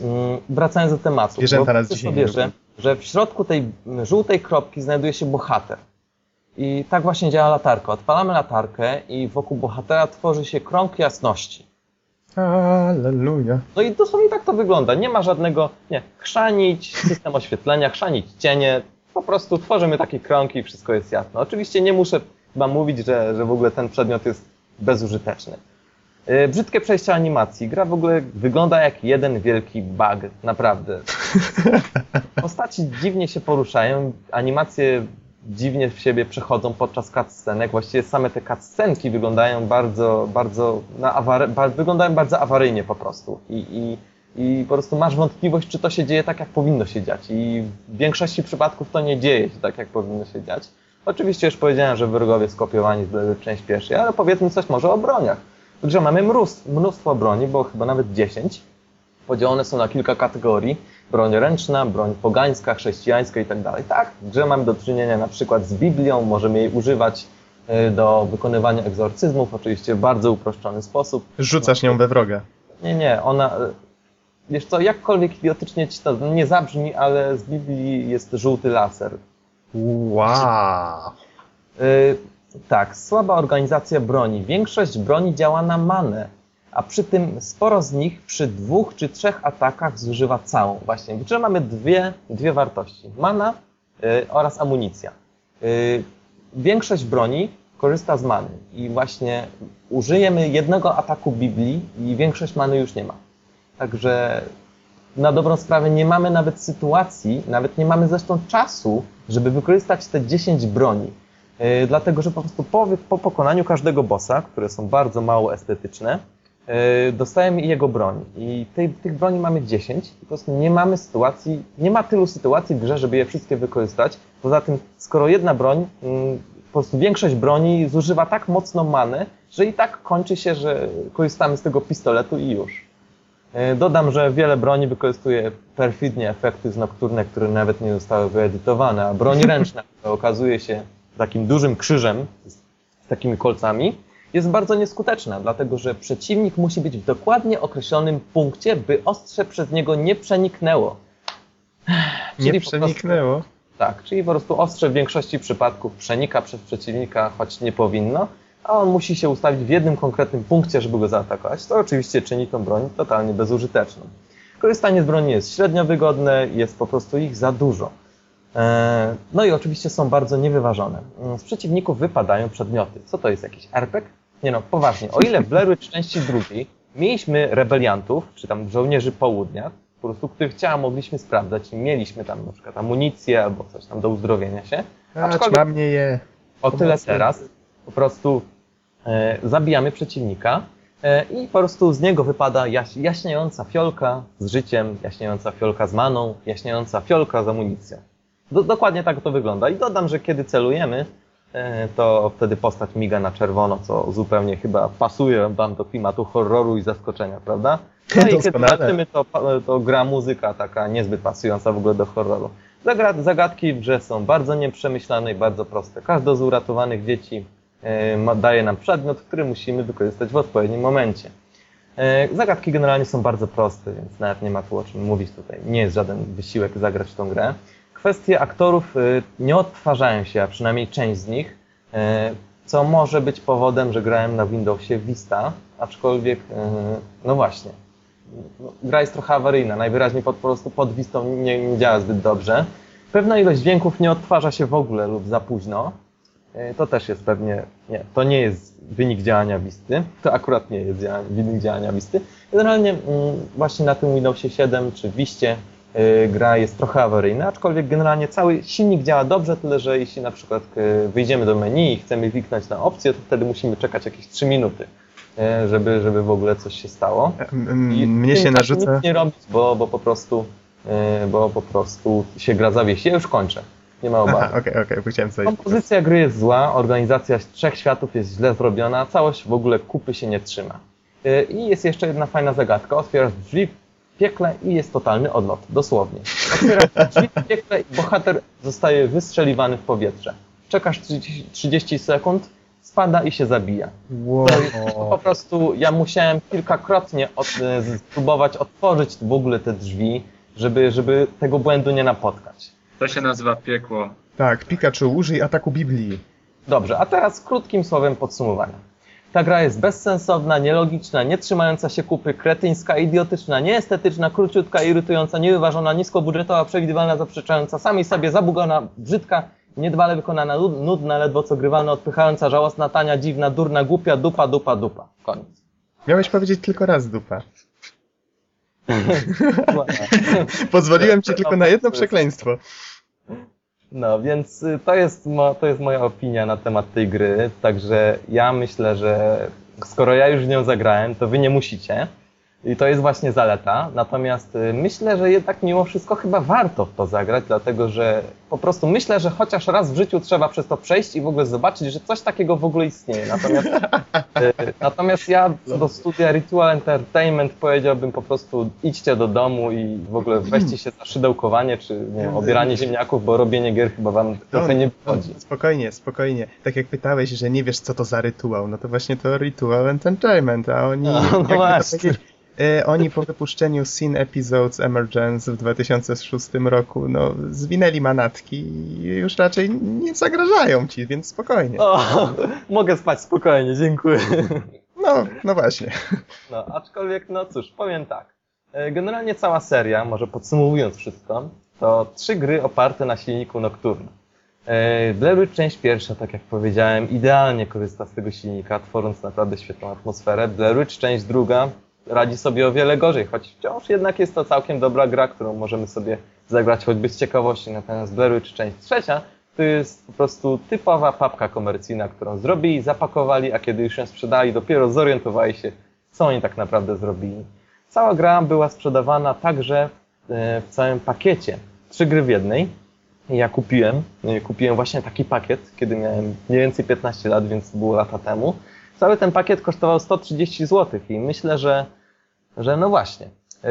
mm, wracając do tematu. Zwierzęta nas dzisiaj sobie, że, że w środku tej żółtej kropki znajduje się bohater. I tak właśnie działa latarka. Odpalamy latarkę i wokół bohatera tworzy się krąg jasności. Alleluja. No i dosłownie tak to wygląda. Nie ma żadnego, nie, chrzanić, system oświetlenia, chrzanić cienie. Po prostu tworzymy takie krągi i wszystko jest jasne. Oczywiście nie muszę chyba mówić, że, że w ogóle ten przedmiot jest bezużyteczny. Yy, Brzydkie przejście animacji. Gra w ogóle wygląda jak jeden wielki bug, naprawdę. Postaci dziwnie się poruszają, animacje dziwnie w siebie przechodzą podczas cutscenek. Właściwie same te cutscenki wyglądają bardzo, bardzo, na awary, wyglądają bardzo awaryjnie po prostu. I, i, I po prostu masz wątpliwość, czy to się dzieje tak, jak powinno się dziać. I w większości przypadków to nie dzieje się tak, jak powinno się dziać. Oczywiście już powiedziałem, że wrogowie skopiowani z część pierwszej, ale powiedzmy coś może o broniach. Grze mamy mnóstwo, mnóstwo broni, bo chyba nawet 10. Podzielone są na kilka kategorii. Broń ręczna, broń pogańska, chrześcijańska i tak dalej. Tak, w grze mamy do czynienia na przykład z Biblią, możemy jej używać y, do wykonywania egzorcyzmów, oczywiście w bardzo uproszczony sposób. Rzucasz nią we wroga. Nie, nie, ona. y, Wiesz co, jakkolwiek idiotycznie ci to nie zabrzmi, ale z Biblii jest żółty laser. Wow. Y, tak, słaba organizacja broni. Większość broni działa na manę, a przy tym sporo z nich przy dwóch czy trzech atakach zużywa całą. Właśnie, grze mamy dwie, dwie wartości. Mana y, oraz amunicja. Y, większość broni korzysta z many i właśnie użyjemy jednego ataku Biblii i większość many już nie ma. Także na dobrą sprawę nie mamy nawet sytuacji, nawet nie mamy zresztą czasu, żeby wykorzystać te 10 broni. Yy, dlatego, że po prostu po, po pokonaniu każdego bossa, które są bardzo mało estetyczne, yy, dostajemy jego broń. I tej, tych broni mamy 10 i po prostu nie mamy sytuacji, nie ma tylu sytuacji w grze, żeby je wszystkie wykorzystać. Poza tym, skoro jedna broń, yy, po prostu większość broni zużywa tak mocno manę, że i tak kończy się, że korzystamy z tego pistoletu i już. E, Dodam, że wiele broni wykorzystuje perfidnie efekty z Nocturne, które nawet nie zostały wyedytowane, a broń ręczna, która okazuje się takim dużym krzyżem z, z takimi kolcami, jest bardzo nieskuteczna, dlatego że przeciwnik musi być w dokładnie określonym punkcie, by ostrze przez niego nie przeniknęło. Nie po prostu- przeniknęło. tak, czyli po prostu ostrze w większości przypadków przenika przez przeciwnika, choć nie powinno, a on musi się ustawić w jednym konkretnym punkcie, żeby go zaatakować. To oczywiście czyni tą broń totalnie bezużyteczną. Korzystanie z broni jest średnio wygodne, jest po prostu ich za dużo. Eee, No i oczywiście są bardzo niewyważone. Mm, Z przeciwników wypadają przedmioty. Co to jest jakiś RPG? Nie no, poważnie. O ile w Blair Witch części drugiej mieliśmy rebeliantów, czy tam żołnierzy południa, po prostu których ciała mogliśmy sprawdzać i mieliśmy tam na przykład amunicję albo coś tam do uzdrowienia się. Acz, Aczkolwiek- na mnie je. O tyle teraz po prostu e, zabijamy przeciwnika e, i po prostu z niego wypada jaś, jaśniejąca fiolka z życiem, jaśniejąca fiolka z maną, jaśniejąca fiolka z amunicją. Do, dokładnie tak to wygląda. I dodam, że kiedy celujemy, to wtedy postać miga na czerwono, co zupełnie chyba pasuje wam do klimatu horroru i zaskoczenia, prawda? No i kiedy walczymy, to, to gra muzyka taka niezbyt pasująca w ogóle do horroru. Zagadki w grze są bardzo nieprzemyślane i bardzo proste. Każde z uratowanych dzieci e, daje nam przedmiot, który musimy wykorzystać w odpowiednim momencie. E, Zagadki generalnie są bardzo proste, więc nawet nie ma tu o czym mówić tutaj. Nie jest żaden wysiłek zagrać w tą grę. Kwestie aktorów e, nie odtwarzają się, a przynajmniej część z nich, e, co może być powodem, że grałem na Windowsie Vista, aczkolwiek, e, no właśnie, gra jest trochę awaryjna, najwyraźniej po, prostu pod Vistą nie, nie działa zbyt dobrze. Pewna ilość dźwięków nie odtwarza się w ogóle lub za późno. To też jest pewnie, nie, to nie jest wynik działania Visty, to akurat nie jest wynik działania Visty. Generalnie mm, właśnie na tym Windowsie 7 czy Viście y, gra jest trochę awaryjna, aczkolwiek generalnie cały silnik działa dobrze, tyle że jeśli na przykład y, wyjdziemy do menu i chcemy kliknąć na opcję, to wtedy musimy czekać jakieś 3 minuty, y, żeby, żeby w ogóle coś się stało. M- I Mnie się czasie narzuca. Nic nie robić, bo, bo po prostu y, bo po prostu się gra zawiesi. Ja już kończę. Nie ma obawy. Okej, okej, chciałem coś. Kompozycja gry jest zła, organizacja trzech światów jest źle zrobiona, całość w ogóle kupy się nie trzyma. I jest jeszcze jedna fajna zagadka. Otwierasz drzwi piekle i jest totalny odlot, dosłownie. Otwierasz drzwi w piekle i bohater zostaje wystrzeliwany w powietrze. Czekasz 30, 30 sekund, spada i się zabija. Wow. Po prostu ja musiałem kilkakrotnie od, y, spróbować otworzyć w ogóle te drzwi, żeby, żeby tego błędu nie napotkać. To się nazywa piekło. Tak, Pikachu, użyj ataku Biblii. Dobrze, a teraz krótkim słowem podsumowania. Ta gra jest bezsensowna, nielogiczna, nie trzymająca się kupy, kretyńska, idiotyczna, nieestetyczna, króciutka, irytująca, niewyważona, niskobudżetowa, przewidywalna, zaprzeczająca, samej sobie zabugana, brzydka, niedbale wykonana, nud- nudna, ledwo co grywalna, odpychająca, żałosna, tania, dziwna, durna, głupia, dupa, dupa, dupa. Koniec. Miałeś powiedzieć tylko raz dupa. Pozwoliłem ci tylko na jedno przekleństwo. No, więc y, to jest, to jest moja opinia na temat tej gry, także ja myślę, że skoro ja już w nią zagrałem, to wy nie musicie. I to jest właśnie zaleta. Natomiast y, myślę, że jednak mimo wszystko chyba warto w to zagrać, dlatego że po prostu myślę, że chociaż raz w życiu trzeba przez to przejść i w ogóle zobaczyć, że coś takiego w ogóle istnieje. Natomiast, y, natomiast ja do studia Ritual Entertainment powiedziałbym po prostu idźcie do domu i w ogóle weźcie się za szydełkowanie czy nie wiem, obieranie ziemniaków, bo robienie gier chyba wam trochę nie wychodzi. Spokojnie, spokojnie. Tak jak pytałeś, że nie wiesz co to za rytuał, no to właśnie to Ritual Entertainment, a oni... No, no właśnie. Oni po wypuszczeniu Scene Episodes Emergence w 2006 roku, no zwinęli manatki i już raczej nie zagrażają ci, więc spokojnie. O, mogę spać spokojnie, dziękuję. No, no właśnie. No, aczkolwiek, no cóż, powiem tak. E, Generalnie cała seria, może podsumowując wszystko, to trzy gry oparte na silniku Nocturne. E, Blair Witch część pierwsza, tak jak powiedziałem, idealnie korzysta z tego silnika, tworząc naprawdę świetną atmosferę. Blair Witch część druga radzi sobie o wiele gorzej, choć wciąż jednak jest to całkiem dobra gra, którą możemy sobie zagrać choćby z ciekawości. Natomiast Blair Witch część trzecia to jest po prostu typowa papka komercyjna, którą zrobili, zapakowali, a kiedy już ją sprzedali, dopiero zorientowali się, co oni tak naprawdę zrobili. Cała gra była sprzedawana także e, w całym pakiecie. Trzy gry w jednej. Ja kupiłem, e, kupiłem właśnie taki pakiet, kiedy miałem mniej więcej 15 lat, więc było lata temu. Cały ten pakiet kosztował 130 zł i myślę, że, że no właśnie. e,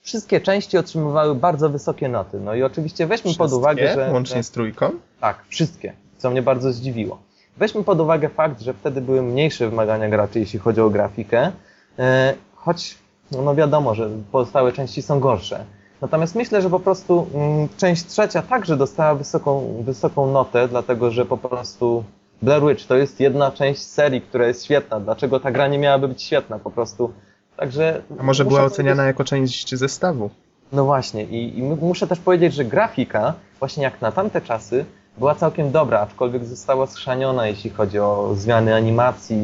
Wszystkie części otrzymywały bardzo wysokie noty. No i oczywiście weźmy pod uwagę, Wszystkie, że. Łącznie z trójką? Tak, wszystkie, co mnie bardzo zdziwiło. Weźmy pod uwagę fakt, że wtedy były mniejsze wymagania graczy, jeśli chodzi o grafikę, e, choć no wiadomo, że pozostałe części są gorsze. Natomiast myślę, że po prostu mm, część trzecia także dostała wysoką, wysoką notę, dlatego że po prostu Blair Witch to jest jedna część serii, która jest świetna. Dlaczego ta gra nie miałaby być świetna po prostu? Także A może była powiedzieć- oceniana jako część zestawu? no właśnie, i, i muszę też powiedzieć, że grafika, właśnie jak na tamte czasy, była całkiem dobra, aczkolwiek została schrzaniona, jeśli chodzi o zmiany animacji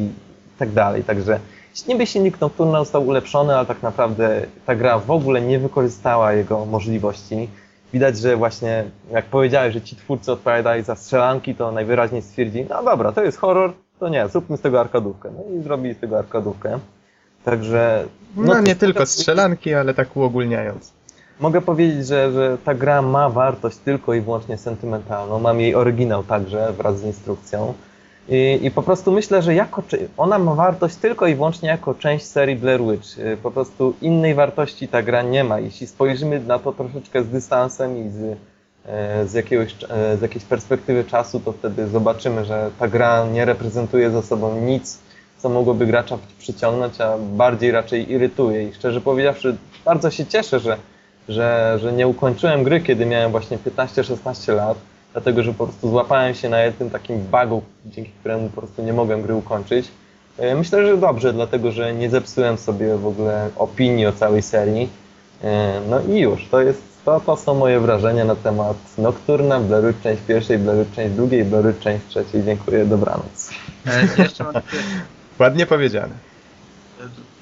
i tak dalej. Także niby silnik Nocturne został ulepszony, ale tak naprawdę ta gra w ogóle nie wykorzystała jego możliwości. Widać, że właśnie, jak powiedziałeś, że ci twórcy odpowiadali za strzelanki, to najwyraźniej stwierdzi, no dobra, to jest horror, to nie, zróbmy z tego arkadówkę. No i zrobili z tego arkadówkę. Także... No, nie to- tylko strzelanki, ale tak uogólniając. Mogę powiedzieć, że, że ta gra ma wartość tylko i wyłącznie sentymentalną. Mam jej oryginał także wraz z instrukcją. I, I po prostu myślę, że jako, ona ma wartość tylko i wyłącznie jako część serii Blair Witch. Y, Po prostu innej wartości ta gra nie ma. Jeśli spojrzymy na to troszeczkę z dystansem i z, e, z, jakiegoś, e, z jakiejś perspektywy czasu, to wtedy zobaczymy, że ta gra nie reprezentuje za sobą nic, co mogłoby gracza przyciągnąć, a bardziej raczej irytuje. I szczerze powiedziawszy, bardzo się cieszę, że że, że nie ukończyłem gry, kiedy miałem właśnie 15-16 lat, dlatego że po prostu złapałem się na jednym takim bugu, dzięki któremu po prostu nie mogłem gry ukończyć. E, Myślę, że dobrze, dlatego że nie zepsułem sobie w ogóle opinii o całej serii. E, No i już, to jest, to, to są moje wrażenia na temat Nocturna, Blair część pierwszej, Blair część drugiej, Blair część trzeciej. Dziękuję, dobranoc. E, jeszcze mam Ładnie powiedziane.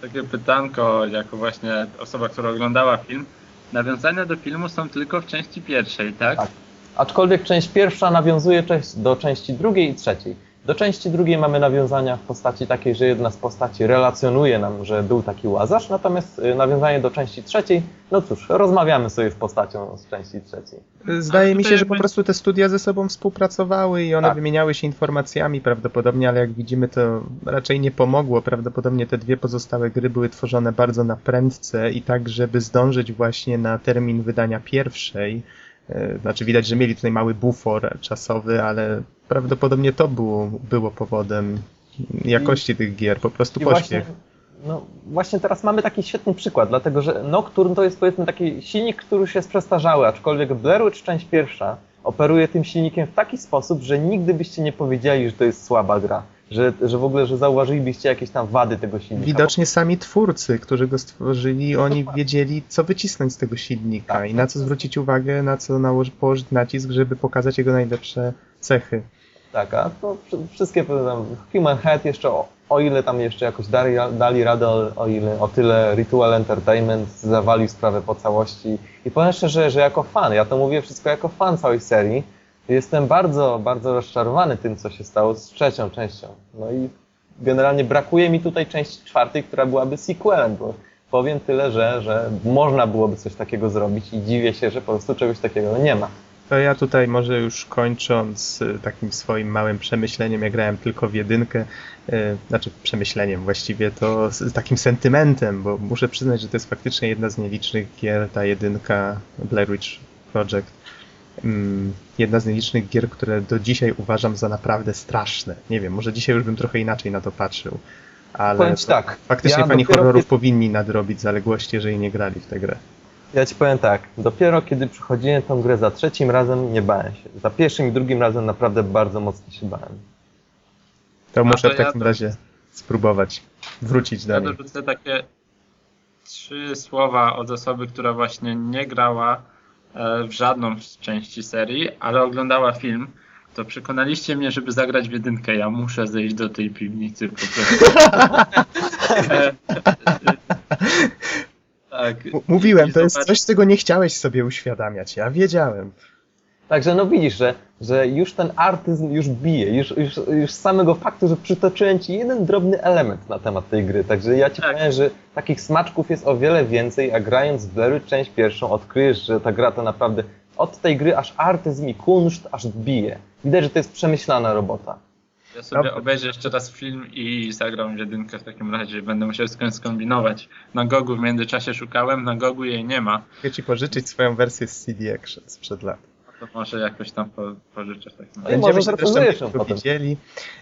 takie pytanko, jako właśnie osoba, która oglądała film. Nawiązania do filmu są tylko w części pierwszej, tak? Tak. Aczkolwiek część pierwsza nawiązuje do części drugiej i trzeciej. Do części drugiej mamy nawiązania w postaci takiej, że jedna z postaci relacjonuje nam, że był taki łazarz, natomiast y, nawiązanie do części trzeciej, no cóż, rozmawiamy sobie z postacią z części trzeciej. Zdaje A mi się, że po prostu te studia ze sobą współpracowały i one Tak. wymieniały się informacjami prawdopodobnie, ale jak widzimy to raczej nie pomogło. Prawdopodobnie te dwie pozostałe gry były tworzone bardzo na prędce i tak, żeby zdążyć właśnie na termin wydania pierwszej. E, Znaczy widać, że mieli tutaj mały bufor czasowy, ale prawdopodobnie to było, było powodem jakości tych gier, po prostu I pośpiech. właśnie, no, właśnie teraz mamy taki świetny przykład, dlatego że Nocturne to jest powiedzmy taki silnik, który już jest przestarzały, aczkolwiek Blair Witch część pierwsza operuje tym silnikiem w taki sposób, że nigdy byście nie powiedzieli, że to jest słaba gra. Że, że w ogóle, że zauważylibyście jakieś tam wady tego silnika. Widocznie sami twórcy, którzy go stworzyli, oni wiedzieli, co wycisnąć z tego silnika Tak. i na co zwrócić uwagę, na co nałożyć, położyć nacisk, żeby pokazać jego najlepsze cechy. Tak, a to wszy- wszystkie tam Human Head jeszcze, o, o ile tam jeszcze jakoś dali, dali radę, o ile o tyle Ritual Entertainment zawalił sprawę po całości. I powiem szczerze, że jako fan, ja to mówię wszystko jako fan całej serii, Jestem bardzo, bardzo rozczarowany tym, co się stało z trzecią częścią. No i generalnie brakuje mi tutaj części czwartej, która byłaby sequelem, bo powiem tyle, że, że można byłoby coś takiego zrobić i dziwię się, że po prostu czegoś takiego nie ma. To ja tutaj może już kończąc y, takim swoim małym przemyśleniem, ja grałem tylko w jedynkę, y, znaczy przemyśleniem właściwie, to z takim sentymentem, bo muszę przyznać, że to jest faktycznie jedna z nielicznych gier, ta jedynka Blair Witch Project. Mm, Jedna z nielicznych gier, które do dzisiaj uważam za naprawdę straszne. Nie wiem, może dzisiaj już bym trochę inaczej na to patrzył, ale Powiem tak, faktycznie ja fani horrorów powinni nadrobić zaległości, jeżeli nie grali w tę grę. Ja ci powiem tak, dopiero kiedy przechodziłem tą grę za trzecim razem nie bałem się. Za pierwszym i drugim razem naprawdę bardzo mocno się bałem. To muszę to w ja takim to- razie spróbować wrócić do Ja niej. dorzucę takie trzy słowa od osoby, która właśnie nie grała e, w żadną z części serii, ale oglądała film. To przekonaliście mnie, żeby zagrać w jedynkę. Ja muszę zejść do tej piwnicy po prostu. Tak. Mówiłem, to jest coś, czego nie chciałeś sobie uświadamiać. Ja wiedziałem. Także no widzisz, że, że już ten artyzm już bije, już, już, już z samego faktu, że przytoczyłem ci jeden drobny element na temat tej gry. Także ja ci Tak. powiem, że takich smaczków jest o wiele więcej, a grając w Witch część pierwszą odkryjesz, że ta gra to naprawdę od tej gry aż artyzm i kunszt aż bije. Widać, że to jest przemyślana robota. Ja sobie Dobra. obejrzę jeszcze raz film i zagram w jedynkę w takim razie. Będę musiał skąd skombinować. Na Gogu w międzyczasie szukałem, na Gogu jej nie ma. Mogę ci pożyczyć swoją wersję z CD Action sprzed lat. To może jakoś tam po, pożyczę w takim No razie. może się zresztą widzieli.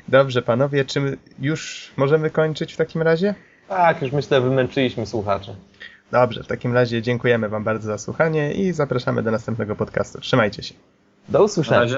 Dobrze, panowie, czy już możemy kończyć w takim razie? Tak, już myślę, wymęczyliśmy słuchaczy. Dobrze, w takim razie dziękujemy wam bardzo za słuchanie i zapraszamy do następnego podcastu. Trzymajcie się. Do Na usłyszenia. razie.